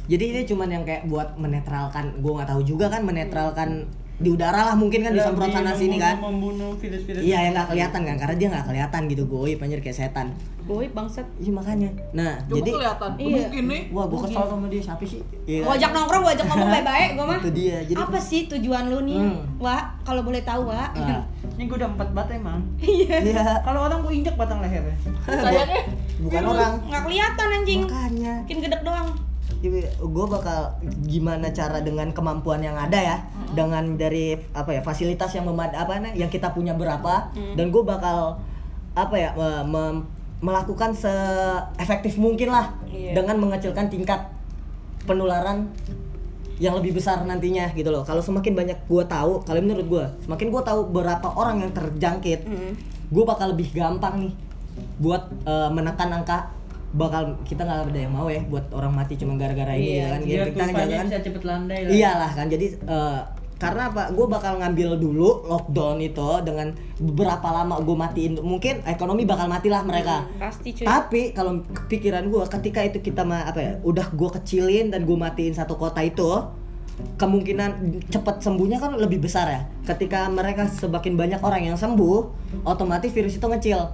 jadi ini cuman yang kayak buat menetralkan, gue nggak tahu juga kan menetralkan di udara lah mungkin kan disemprot Lebih sana sini kan. Membunuh virus-virus. Iya yang nggak kelihatan kan karena dia nggak kelihatan gitu goib anjir kayak setan. goib bangsat Iya makanya. Nah, Coba jadi kelihatan. Iya. Mungkin nih. wah gue kesel sama dia siapa sih? Iya Gua ajak nongkrong, gua ajak ngomong baik-baik, gua mah. Itu dia. Jadi Apa sih tujuan lu nih? Hmm. Wak, kalau boleh tahu, Wak. Nah, Ini gue udah empat bat emang. iya. Kalau orang gue injek batang lehernya. Sayangnya Bukan orang. Nggak kelihatan anjing. Makanya. Mungkin gedek doang. Gue bakal gimana cara dengan kemampuan yang ada ya? Dengan dari apa ya fasilitas yang memad apa nih yang kita punya berapa. Dan gue bakal apa ya me- me- melakukan seefektif mungkin lah Iya. dengan mengecilkan tingkat penularan yang lebih besar nantinya gitu loh. Kalau semakin banyak gue tahu kalau menurut gue semakin gue tahu berapa orang yang terjangkit Hmm. gue bakal lebih gampang nih buat eh, menekan angka bakal kita nggak ada yang mau ya buat orang mati cuma gara-gara ini Iya, ya kan? Biar kita kurvanya jangan bisa cepet landai lah. iyalah kan jadi eh, karena apa? Gue bakal ngambil dulu lockdown itu dengan berapa lama gue matiin. Mungkin ekonomi bakal matilah mereka. Pasti cuy. tapi kalau pikiran gue ketika itu kita mah apa ya udah gue kecilin dan gue matiin satu kota itu kemungkinan cepat sembuhnya kan lebih besar ya. Ketika mereka semakin banyak orang yang sembuh otomatis virus itu ngecil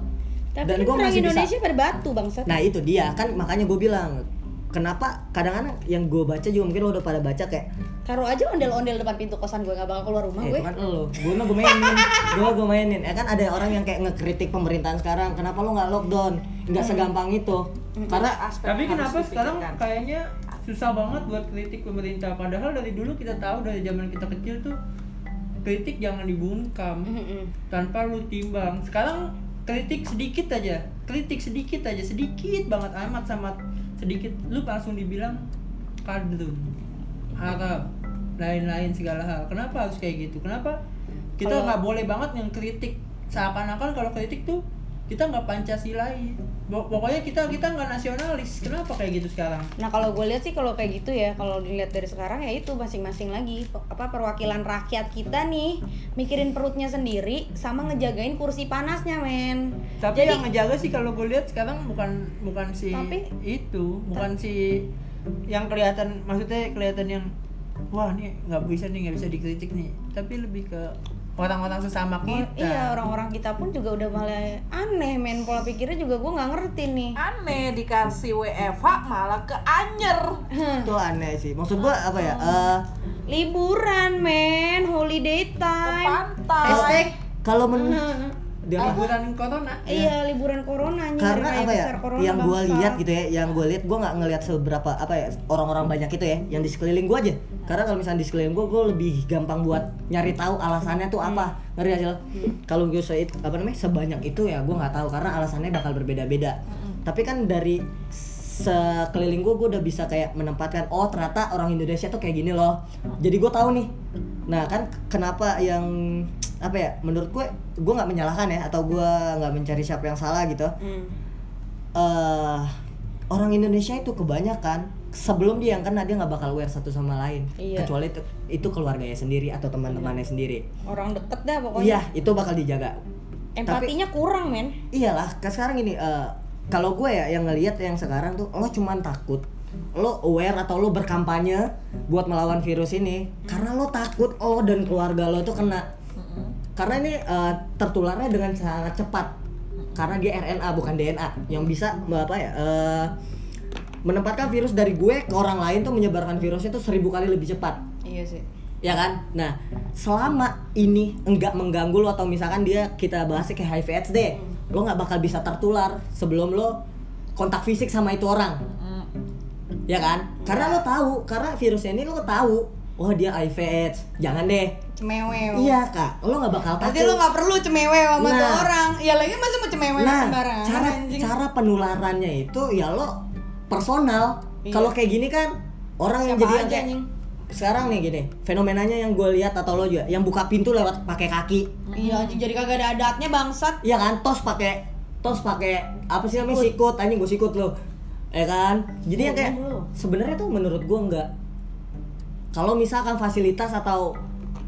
Tapi dan gue orang masih bisa Indonesia pada batu bangsat. nah itu dia kan makanya gue bilang kenapa kadang-kadang yang gue baca juga mungkin lo udah pada baca kayak Taruh aja ondel-ondel depan pintu kosan gue gak bakal keluar rumah Eh, gue. kan lo, gue mah gue mainin, gue gue mainin. Ya kan ada orang yang kayak ngekritik pemerintahan sekarang, kenapa lo nggak lockdown? Nggak segampang itu. Karena Aspek Tapi kenapa sekarang kayaknya susah banget buat kritik pemerintah padahal dari dulu kita tahu dari zaman kita kecil tuh kritik jangan dibungkam tanpa lu timbang. Sekarang kritik sedikit aja, kritik sedikit aja, sedikit banget amat sama sedikit lu langsung dibilang kadrun, Arab, lain-lain segala hal. Kenapa harus kayak gitu? Kenapa kita nggak boleh banget yang kritik seakan-akan kalau kritik tuh kita nggak pancasilai. Pok- Pokoknya kita kita nggak nasionalis. Kenapa kayak gitu sekarang? Nah kalau gue lihat sih kalau kayak gitu ya kalau dilihat dari sekarang ya itu masing-masing lagi apa perwakilan rakyat kita nih mikirin perutnya sendiri sama ngejagain kursi panasnya men. Tapi Jadi yang ngejaga sih kalau gue lihat sekarang bukan bukan si Tapi- itu, bukan si yang kelihatan maksudnya kelihatan yang wah nih nggak bisa nih nggak bisa dikritik nih. Tapi lebih ke orang-orang sesama oh, kita. iya orang-orang kita pun juga udah malah aneh men pola pikirnya juga gue nggak ngerti nih. aneh dikasih WFH malah ke anyer itu aneh sih. Maksud gue apa ya? eh, Liburan men, holiday ke time. pantai hashtag kalau men dia liburan corona. Iya liburan corona karena apa ya besar corona, yang gue lihat gitu ya yang gue lihat gue nggak ngelihat seberapa apa ya orang-orang banyak itu ya yang di sekeliling gue aja. Karena kalau misalnya di sekeliling gue gue lebih gampang buat nyari tahu alasannya tuh apa. Ngerti gak sih lo? Kalau gue se apa namanya sebanyak itu ya gue nggak tahu karena alasannya bakal berbeda-beda. Tapi kan dari sekeliling gue gue udah bisa kayak menempatkan oh ternyata orang Indonesia tuh kayak gini loh. Jadi gue tahu nih. Nah kan kenapa yang apa ya menurut gue gue nggak menyalahkan ya atau gue nggak mencari siapa yang salah gitu Hmm. eh orang Indonesia itu kebanyakan sebelum dia yang kena dia nggak bakal aware satu sama lain Iya. kecuali itu itu keluarganya sendiri atau teman-temannya sendiri Orang deket dah pokoknya. iya itu bakal dijaga Empatinya kurang men. iyalah sekarang ini eh, kalau gue ya yang ngelihat yang sekarang tuh lo cuman takut lo aware atau lo berkampanye buat melawan virus ini karena lo takut lo dan keluarga lo tuh kena karena ini eh, tertularnya dengan sangat cepat. Karena dia RNA bukan DNA yang bisa apa ya eh, menempatkan virus dari gue ke orang lain tuh menyebarkan virusnya tuh seribu kali lebih cepat. Iya sih. ya kan? Nah selama ini enggak mengganggu lo atau misalkan dia kita bahasnya kayak HIV AIDS deh lo nggak bakal bisa tertular sebelum lo kontak fisik sama itu orang. Ya kan? Karena lo tahu karena virusnya ini lo tahu oh dia HIV AIDS jangan deh Cemewew. iya kak lo nggak bakal Berarti takut lo gak perlu cemewew sama Nah. tuh orang. Ya lagi masa mau cemewew nah sembarangan cara anjing. cara penularannya itu ya lo personal Iya. kalau kayak gini kan orang yang Siapa jadi yang aja, kayak anjing. sekarang nih gini fenomenanya yang gue lihat atau lo juga yang buka pintu lewat pakai kaki Iya anjing jadi kagak ada adatnya bangsat. Iya kan, tos pakai tos pakai apa sih namanya sikut, anjing gue sikut lo. Ya kan? Jadi yang kayak Ngomong lo. sebenarnya tuh menurut gue enggak. Kalau misalkan fasilitas atau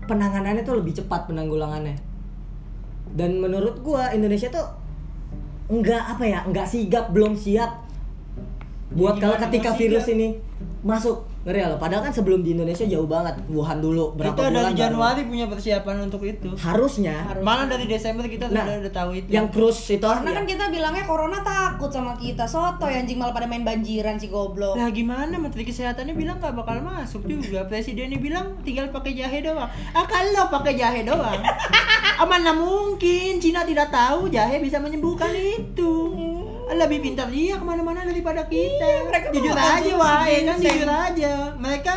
penanganannya tuh lebih cepat penanggulangannya. Dan menurut gua Indonesia tuh enggak apa ya, enggak sigap, belum siap buat kalau ketika nggak virus ini masuk. Ngeri ya lo, padahal kan sebelum di Indonesia jauh banget, Wuhan dulu berapa kita bulan dari baru- Januari punya persiapan untuk itu. harusnya Malah dari Desember kita Nah, sudah udah tahu itu. yang cruise itu Karena ya. kan kita bilangnya corona takut sama kita. Soto ya anjing malah pada main banjiran si goblok. Lah gimana Menteri Kesehatannya bilang nggak bakal masuk juga. Presidennya bilang tinggal pakai jahe doang. Ah kalau pakai jahe doang. mana mungkin Cina tidak tahu jahe bisa menyembuhkan itu. Ah, Lebih pintar dia ke mana-mana daripada kita. Iya, mereka jujur aja wah, ya kan jujur aja. Mereka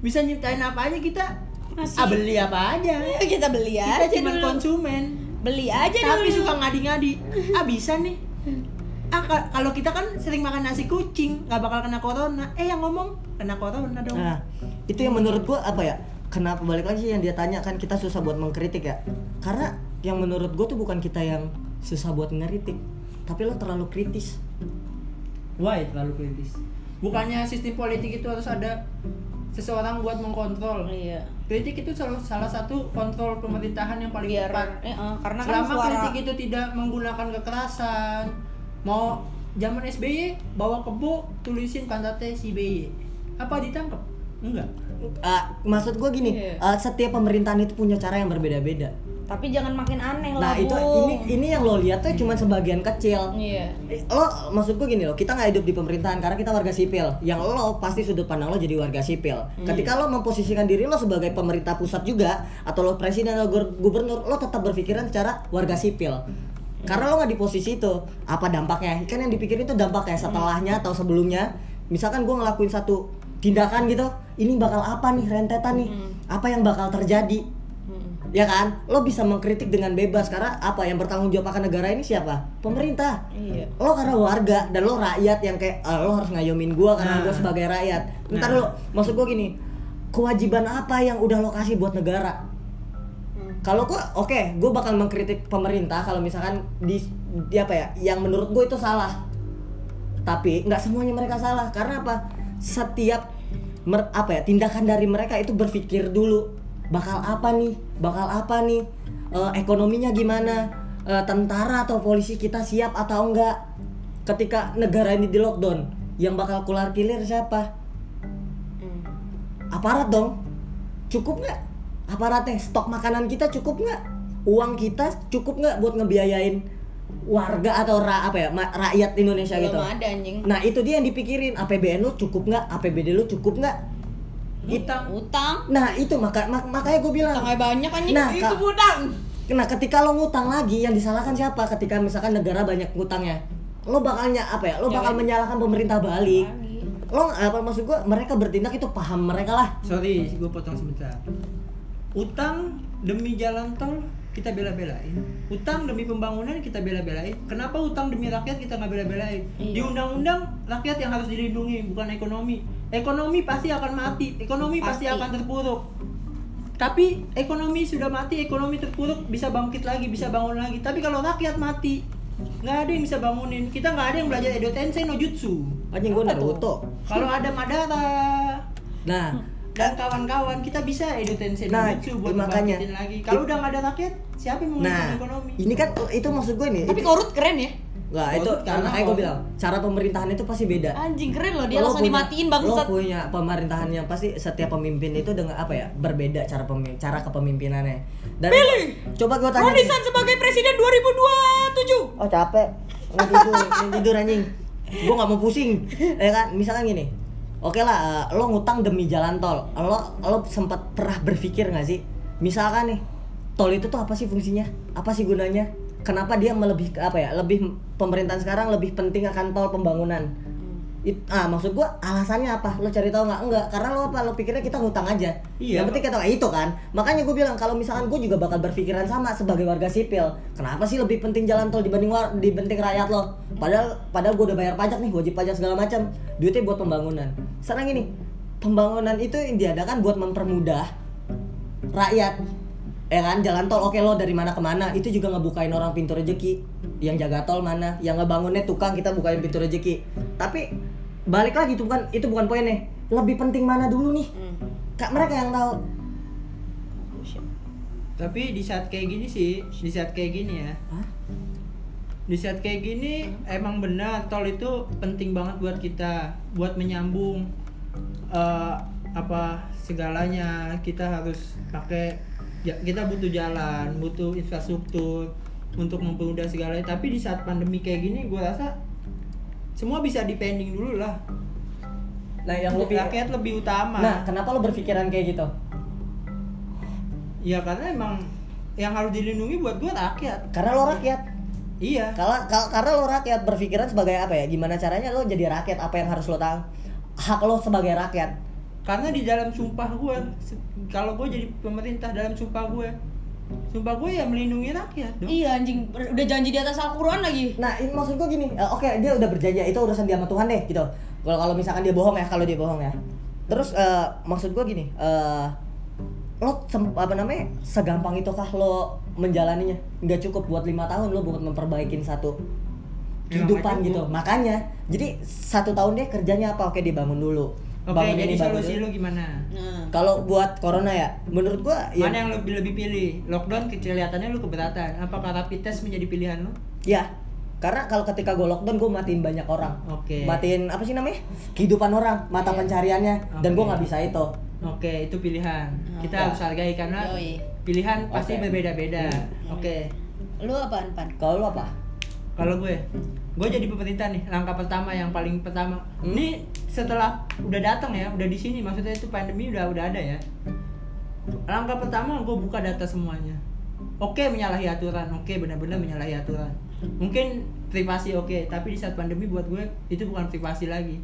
bisa nyiptain apa aja kita. Masih. Ah beli apa aja. Ayo kita beli Kita aja cuma dulu. konsumen. Beli aja Tapi dulu. suka ngadi-ngadi. Ah bisa nih. Ah ka- kalau kita kan sering makan nasi kucing, nggak bakal kena corona. Eh yang ngomong kena corona dong. Nah, itu yang menurut gua apa ya? Kenapa balik lagi sih yang dia tanya kan kita susah buat mengkritik ya? Karena yang menurut gua tuh bukan kita yang susah buat ngeritik, tapi lo terlalu kritis. Why terlalu kritis? Bukannya sistem politik itu harus ada seseorang buat mengkontrol. Iya. Kritik itu salah, salah satu kontrol pemerintahan yang paling Biar tepat. eh, eh, karena kan Selama suara kritik itu tidak menggunakan kekerasan, mau zaman SBY bawa kebo tulisin pantatnya si BY. Apa ditangkap? Enggak. Ah, maksud gua gini, Iya. ah, setiap pemerintahan itu punya cara yang berbeda-beda. Tapi jangan makin aneh lah Nah itu ini ini yang lo lihat tuh cuma sebagian kecil. iya Eh, Lo maksud gue gini loh, kita nggak hidup di pemerintahan karena kita warga sipil. Yang lo pasti sudut pandang lo jadi warga sipil. Ketika lo memposisikan diri lo sebagai pemerintah pusat juga atau lo presiden atau gubernur, lo tetap berpikiran secara warga sipil. Karena lo nggak di posisi itu, apa dampaknya? Kan yang dipikirin itu dampaknya setelahnya atau sebelumnya. Misalkan gue ngelakuin satu tindakan gitu, ini bakal apa nih rentetan nih? Apa yang bakal terjadi? Ya kan? Lo bisa mengkritik dengan bebas karena apa? Yang bertanggung jawab akan negara ini siapa? Pemerintah. Iya. lo karena warga dan lo rakyat yang kayak "Ah, lo harus ngayomin gua karena Nah. gua sebagai rakyat. Nah. ntar dulu maksud gua gini kewajiban apa yang udah lo kasih buat negara? Kalau gua oke gua bakal mengkritik pemerintah kalau misalkan di, di apa ya yang menurut gue itu salah. Tapi nggak semuanya mereka salah. Karena apa? Setiap mer- apa ya tindakan dari mereka itu berpikir dulu bakal apa nih? Bakal apa nih? Eh, ekonominya gimana? Eh, tentara atau polisi kita siap atau enggak? Ketika negara ini di lockdown yang bakal keluar kilir siapa? Aparat dong. Cukup nggak? Aparatnya stok makanan kita cukup nggak? Uang kita cukup nggak buat ngebiayain warga atau ra, apa ya rakyat Indonesia belum gitu? ada anjing. Nah itu dia yang dipikirin. APBN lu cukup nggak? APBD lu cukup nggak Utang. utang nah itu maka mak- makanya gue bilang utangnya banyak anjing Nah, itu utang Nah, ketika lo ngutang lagi, yang disalahkan siapa? Ketika misalkan negara banyak ngutangnya, lo bakalnya apa ya? Lo bakal menyalahkan pemerintah balik. Lo apa maksud gua? Mereka bertindak itu paham mereka lah. Sorry, gue potong sebentar. Utang demi jalan tol kita bela-belain. Utang demi pembangunan kita bela-belain. Kenapa utang demi rakyat kita nggak bela-belain? Iya. Di undang-undang rakyat yang harus dilindungi, bukan ekonomi. Ekonomi pasti akan mati, ekonomi pasti, Pasti. akan terpuruk. Tapi ekonomi sudah mati, ekonomi terpuruk bisa bangkit lagi, bisa bangun lagi. Tapi kalau rakyat mati, nggak ada yang bisa bangunin. Kita nggak ada yang belajar Edo Tensei no Jutsu. Anjing gua Naruto. Kalau ada Madara, Nah, dan kawan-kawan kita bisa Edo Tensei no Nah, Jutsu buat makanya. lagi. Kalau udah nggak ada rakyat, siapa yang mau nah, ekonomi? ini kan itu maksud gue nih. tapi itu, korut keren ya Nggak, itu karena kayak gue bilang, cara pemerintahan itu pasti beda. anjing keren loh dia Lo langsung punya- dimatiin bangsat Lo punya pemerintahan yang pasti setiap pemimpin itu dengan apa ya? Berbeda cara pemimpin, cara kepemimpinannya. Dan Pilih. Coba gue tanya. Ronnie nih. San sebagai presiden 2027 Oh capek Nggak tidur, tidur anjing Gue gak mau pusing Ya kan, misalkan gini Oke lah, eh, lo ngutang demi jalan tol Lo, lo sempat pernah berpikir gak sih Misalkan nih Tol itu tuh apa sih fungsinya? Apa sih gunanya? Kenapa dia melebih ke apa ya? Lebih pemerintahan sekarang lebih penting akan tol pembangunan It, ah maksud gua alasannya apa? Lo cari tahu nggak? Enggak, karena lo apa? Lo pikirnya kita ngutang aja. Iya. Yang penting kita itu kan. Makanya gue bilang kalau misalkan gue juga bakal berpikiran sama sebagai warga sipil. Kenapa sih lebih penting jalan tol dibanding war, dibanding rakyat lo? Padahal padahal gue udah bayar pajak nih, wajib pajak segala macam. Duitnya buat pembangunan. Sekarang gini, pembangunan itu yang diadakan buat mempermudah rakyat ya kan jalan tol oke lo dari mana ke mana itu juga ngebukain orang pintu rezeki yang jaga tol mana yang ngebangunnya tukang kita bukain pintu rezeki tapi balik lagi itu bukan itu bukan poinnya. Lebih penting mana dulu nih? Kak mereka yang tahu. Tapi di saat kayak gini sih, di saat kayak gini ya, Hah? di saat kayak gini emang benar tol itu penting banget buat kita, buat menyambung eh, apa segalanya. Kita harus pakai ya, kita butuh jalan, butuh infrastruktur untuk mempermudah segalanya. Tapi di saat pandemi kayak gini, gue rasa semua bisa dipending dulu lah. nah yang pikir rakyat lebih utama. nah kenapa lo berpikiran kayak gitu Ya karena emang yang harus dilindungi buat gue rakyat. karena lo rakyat Iya. kalau kalau- karena lo rakyat berpikiran sebagai apa ya gimana caranya lo jadi rakyat apa yang harus lo tahu hak lo sebagai rakyat Karena di dalam sumpah gue, kalau gue jadi pemerintah dalam sumpah gue, sumpah gue ya melindungi rakyat dong. Iya anjing udah janji di atas Al-Quran lagi Nah, ini maksud gue gini, eh, oke dia udah berjanji itu urusan dia sama Tuhan deh gitu. Kalau kalau misalkan dia bohong ya, kalau dia bohong ya. Terus eh, maksud gue gini, eh, lo sem- apa namanya segampang itu kah lo menjalaninya? Nggak cukup buat lima tahun lo buat memperbaikin satu Ya, kehidupan makanya gitu. gua- Makanya, jadi satu tahun dia kerjanya apa? Oke dibangun dulu. Oke, jadi ini, solusi lu gimana? Nah Kalau buat corona ya, menurut gua ya, Mana yang lebih lebih pilih? Lockdown kelihatannya lu keberatan. Apakah rapid test menjadi pilihan lu? ya karena kalau ketika gue lockdown gue matiin banyak orang Oke. matiin apa sih namanya kehidupan orang mata Iya. pencariannya dan gue Oke. nggak bisa itu Oke, itu pilihan. Kita Ya. harus hargai karena Yoi. pilihan pasti Oke. berbeda-beda. Oke. Lu apaan, Pan? Kalau lu apa? Kalau gue, gue jadi pemerintah nih. Langkah pertama yang paling pertama. Hmm? Ini setelah udah datang ya, udah di sini. Maksudnya itu pandemi udah udah ada ya. Langkah pertama gue buka data semuanya. Oke menyalahi aturan, oke benar-benar menyalahi aturan. Mungkin privasi oke, tapi di saat pandemi buat gue itu bukan privasi lagi.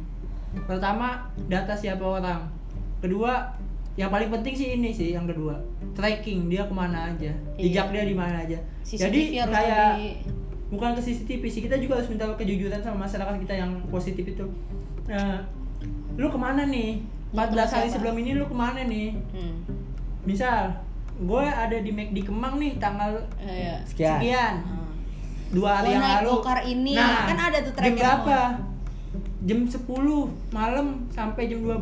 Pertama data siapa orang. Kedua yang paling penting sih ini sih yang kedua tracking dia ke mana aja, jejak dia di mana aja. Jadi CCTV kayak lebih- bukan ke CCTV sih kita juga harus minta kejujuran sama masyarakat kita yang positif itu. Nah, lu ke mana nih? 14 hari sebelum ini lu ke mana nih? Hmm. misal gue ada di di Kemang nih tanggal Iya. Sekian. sekian. Hmm. dua hari Gua yang lalu. gokar ini, nah kan ada tuh jam berapa? jam 10 malam sampai jam 12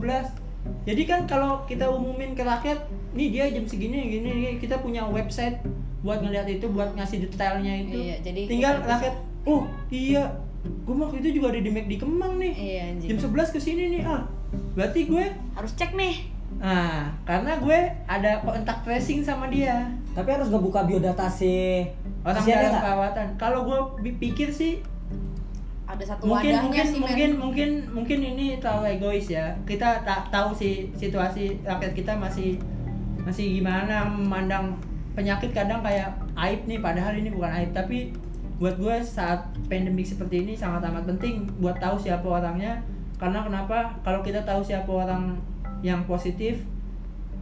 jadi kan kalau kita umumin ke rakyat nih dia jam segini gini, gini kita punya website buat ngeliat itu buat ngasih detailnya itu. Iya, jadi tinggal rakyat oh iya gue waktu itu juga ada di Mac di Kemang nih. Iya, anjing. jam 11 ke sini nih ah. Berarti gue Harus cek nih. nah karena gue ada kontak tracing sama dia. Tapi harus ngebuka biodata si orang pasiennya dalam perawatan. Kalau gue pikir sih Ada satu mungkin wadahnya mungkin sih, men. mungkin mungkin mungkin ini terlalu egois ya kita tak tahu sih situasi rakyat kita masih masih gimana memandang penyakit kadang kayak aib nih padahal ini bukan aib tapi buat gue saat pandemik seperti ini sangat amat penting buat tahu siapa orangnya karena kenapa kalau kita tahu siapa orang yang positif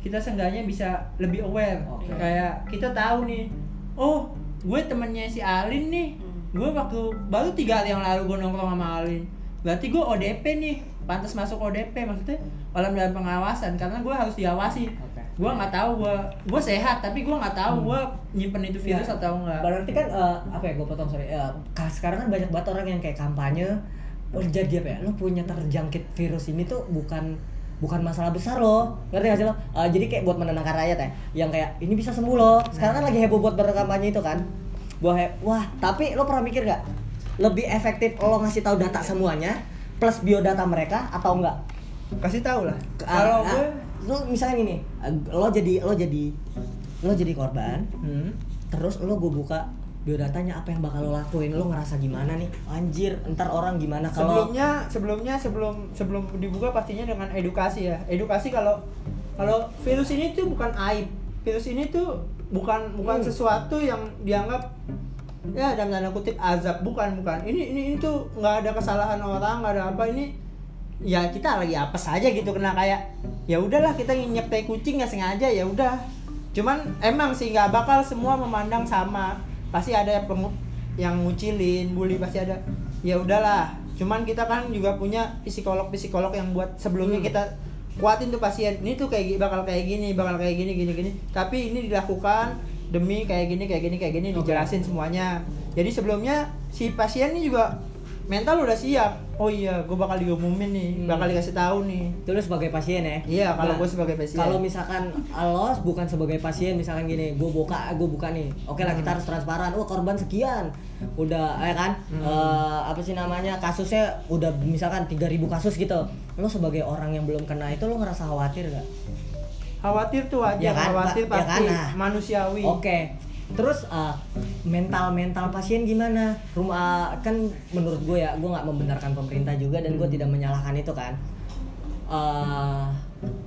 kita seenggaknya bisa lebih aware Oke. kayak kita tahu nih oh gue temennya si Alin nih Hmm. Gue waktu baru tiga hari yang lalu gue nongkrong sama Alin berarti gue ODP nih pantas masuk ODP maksudnya orang dalam pengawasan karena gue harus diawasi Oke. gue nggak tahu gue gue sehat tapi gue nggak tahu gue nyimpen itu virus Ya, atau enggak Berarti kan eh, apa ya gue potong sorry. Eh, ka- sekarang kan banyak banget orang yang kayak kampanye oh, jadi apa ya? Lo punya terjangkit virus ini tuh bukan bukan masalah besar loh ngerti gak sih lo? Eh, jadi kayak buat menenangkan rakyat ya yang kayak ini bisa sembuh loh sekarang kan lagi heboh buat berkampanye itu kan He- wah tapi lo pernah mikir gak lebih efektif lo ngasih tahu data semuanya plus biodata mereka atau enggak kasih tahu lah. Kalau ah, gue lo misalnya gini lo jadi lo jadi lo jadi korban hmm, terus lo gue buka biodatanya apa yang bakal lo lakuin? Lo ngerasa gimana nih? Anjir ntar orang gimana kalau sebelumnya sebelumnya sebelum sebelum dibuka pastinya dengan edukasi ya. Edukasi kalau kalau virus ini tuh bukan aib. Virus ini tuh bukan bukan Hmm. sesuatu yang dianggap ya dalam tanda kutip azab. Bukan bukan. Ini ini itu nggak ada kesalahan orang nggak ada apa. Ini ya kita lagi apa saja gitu kena kayak ya udahlah kita nyinyek tai kucing nggak sengaja ya udah. Cuman emang sih nggak bakal semua memandang sama. Pasti ada yang pengu- yang ngucilin bully pasti ada. Ya udahlah. Cuman kita kan juga punya psikolog psikolog yang buat sebelumnya Hmm. kita kuatin tuh pasien. Ini tuh kayak bakal kayak gini bakal kayak gini gini gini. Tapi ini dilakukan demi kayak gini kayak gini kayak gini dijelasin semuanya. Jadi sebelumnya si pasien ini juga mental udah siap oh iya gue bakal diumumin nih Hmm. bakal dikasih tahu nih itu sebagai pasien ya Iya, kalau Nah, gue sebagai pasien. kalau misalkan lo bukan sebagai pasien misalkan gini gue buka gue buka nih oke lah kita harus transparan oh korban sekian udah ya kan Hmm. Eh, apa sih namanya kasusnya udah misalkan 3000 kasus gitu lo sebagai orang yang belum kena itu lo ngerasa khawatir gak khawatir tuh aja Ya kan, khawatir Pak? Ya pasti kan, nah. manusiawi Oke. Terus uh, mental mental pasien gimana? Rumah kan menurut gue ya, gue nggak membenarkan pemerintah juga dan gue tidak menyalahkan itu kan. Uh,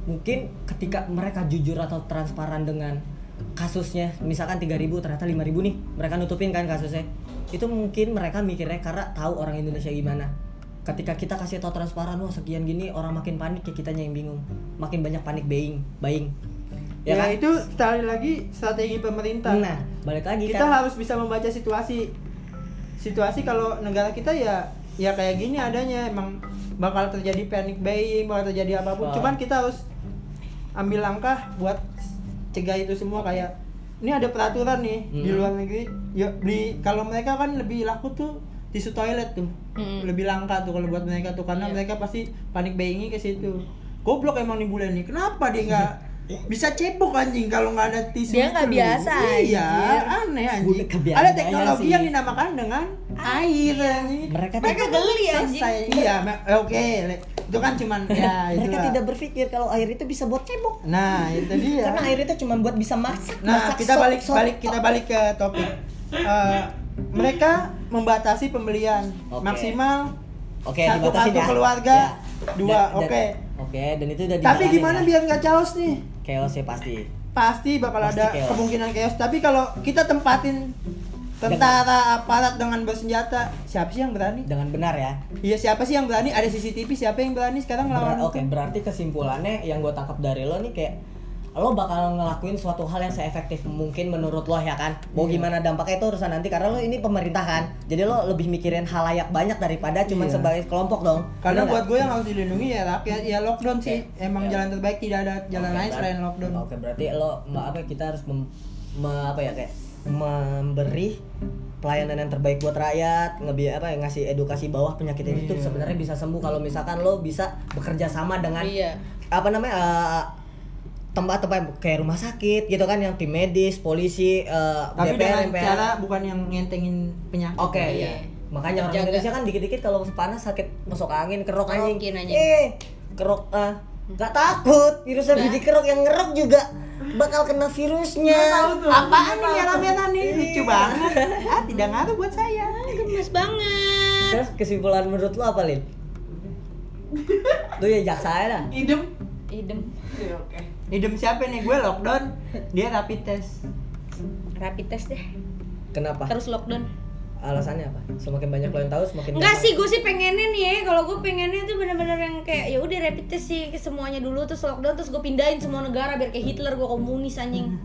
mungkin ketika mereka jujur atau transparan dengan kasusnya, misalkan 3000 ternyata 5000 nih, mereka nutupin kan kasusnya. Itu mungkin mereka mikirnya karena tahu orang Indonesia gimana. Ketika kita kasih tahu transparan, wah sekian gini orang makin panik ya kitanya yang bingung. Makin banyak panik buying, buying. Ya, kan? itu sekali lagi strategi pemerintah Nah, balik lagi kita kan. harus bisa membaca situasi situasi kalau negara kita ya ya kayak gini adanya emang bakal terjadi panic buying bakal terjadi apa pun Oh. cuman kita harus ambil langkah buat cegah itu semua kayak ini ada peraturan nih di Hmm. luar negeri ya beli kalau mereka kan lebih laku tuh tisu toilet tuh Hmm. lebih langka tuh kalau buat mereka tuh karena Iya. mereka pasti panik buyingnya ke situ goblok emang nih bulan ini kenapa dia nggak bisa cebok anjing kalau nggak ada tisu Dia nggak biasa, iya aneh anjing. Ada teknologi yang dinamakan dengan air anjing. Mereka Mereka geli, anjing. iya oke itu kan cuman ya itu mereka tidak berpikir kalau air itu bisa buat cebok. Nah itu dia. Karena air itu cuma buat bisa masak nah masak kita sop- balik sop- balik kita balik ke topik. Eh, mereka membatasi pembelian maksimal oke satu kartu keluarga, Ya. dua, oke. oke dan itu udah tapi gimana ya. biar nggak chaos nih chaos ya pasti. Pasti bakal Pasti ada chaos. kemungkinan chaos. Tapi kalau kita tempatin tentara aparat dengan bersenjata siapa sih yang berani? Dengan benar ya. Iya siapa sih yang berani? Ada CCTV siapa yang berani? Sekarang Ber- ngelawan oke berarti kesimpulannya yang gue tangkap dari lo nih kayak lo bakal ngelakuin suatu hal yang seefektif mungkin menurut lo ya kan mau Iya. gimana dampaknya itu urusan nanti karena lo ini pemerintah kan jadi lo lebih mikirin halayak banyak daripada cuman Iya. sebagai kelompok dong karena Bener buat gue yang harus dilindungi ya rakyat ya lockdown sih Oke. emang Ya. jalan terbaik tidak ada jalan Oke, lain ber- selain lockdown Oke, berarti lo ma- apa ya, kita harus mem, me- apa ya kayak memberi pelayanan yang terbaik buat rakyat, ngebi apa ya ngasih edukasi bawah penyakit itu Iya. sebenarnya bisa sembuh kalau misalkan lo bisa bekerja sama dengan Iya. apa namanya eh, tempat-tempat kayak rumah sakit gitu kan yang tim medis, polisi, eh, tapi DPR, dengan MPR. cara bukan yang ngentengin penyakit Oke, Iya. iya. Makanya orang Jaga. Indonesia kan dikit-dikit kalau panas sakit masuk angin, kerok anjing. Anjing. Eh, kerok ah. Gak takut, virusnya biji kerok yang ngerok juga bakal kena virusnya. apaan nih merah-merah nih lucu banget ah tidak ngaruh buat saya Gemes banget. Terus kesimpulan menurut lo apa, Lin? Lu ya jaksa aja dah. idem Idem. Iya, oke hidup siapa nih gue lockdown dia rapid test Rapid test deh. Kenapa? Terus lockdown. Alasannya apa? Semakin banyak lo yang tahu, semakin Enggak sih, gue sih pengennya nih ya. Kalau gue pengennya tuh bener-bener yang kayak ya udah rapid test sih ke semuanya dulu terus lockdown terus gue pindahin semua negara biar kayak Hitler gue komunis anjing.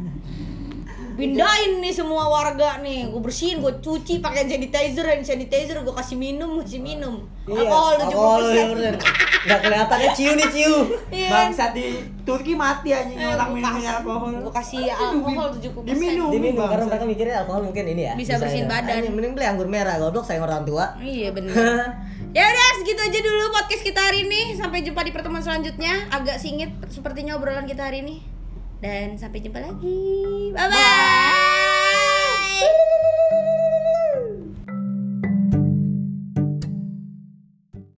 Pindahin nih semua warga nih, gue bersihin, gue cuci pakai sanitizer, hand sanitizer, gue kasih minum, kasih minum. Iya, Alkohol alkohol 70%. 70%. Gak kelihatannya ciu nih ciu. Iya. bangsat di Turki mati anjing Eh, orang gua minum kasih- alkohol Gue kasih alkohol 70%. Diminum. Diminum karena mereka mikirnya alkohol mungkin ini ya. Bisa bersihin ya. badan. Anjing, Mending beli anggur merah, goblok sayang orang tua. Iya bener Ya udah segitu aja dulu podcast kita hari ini Sampai jumpa di pertemuan selanjutnya Agak singit sepertinya obrolan kita hari ini dan sampai jumpa lagi bye bye, bye.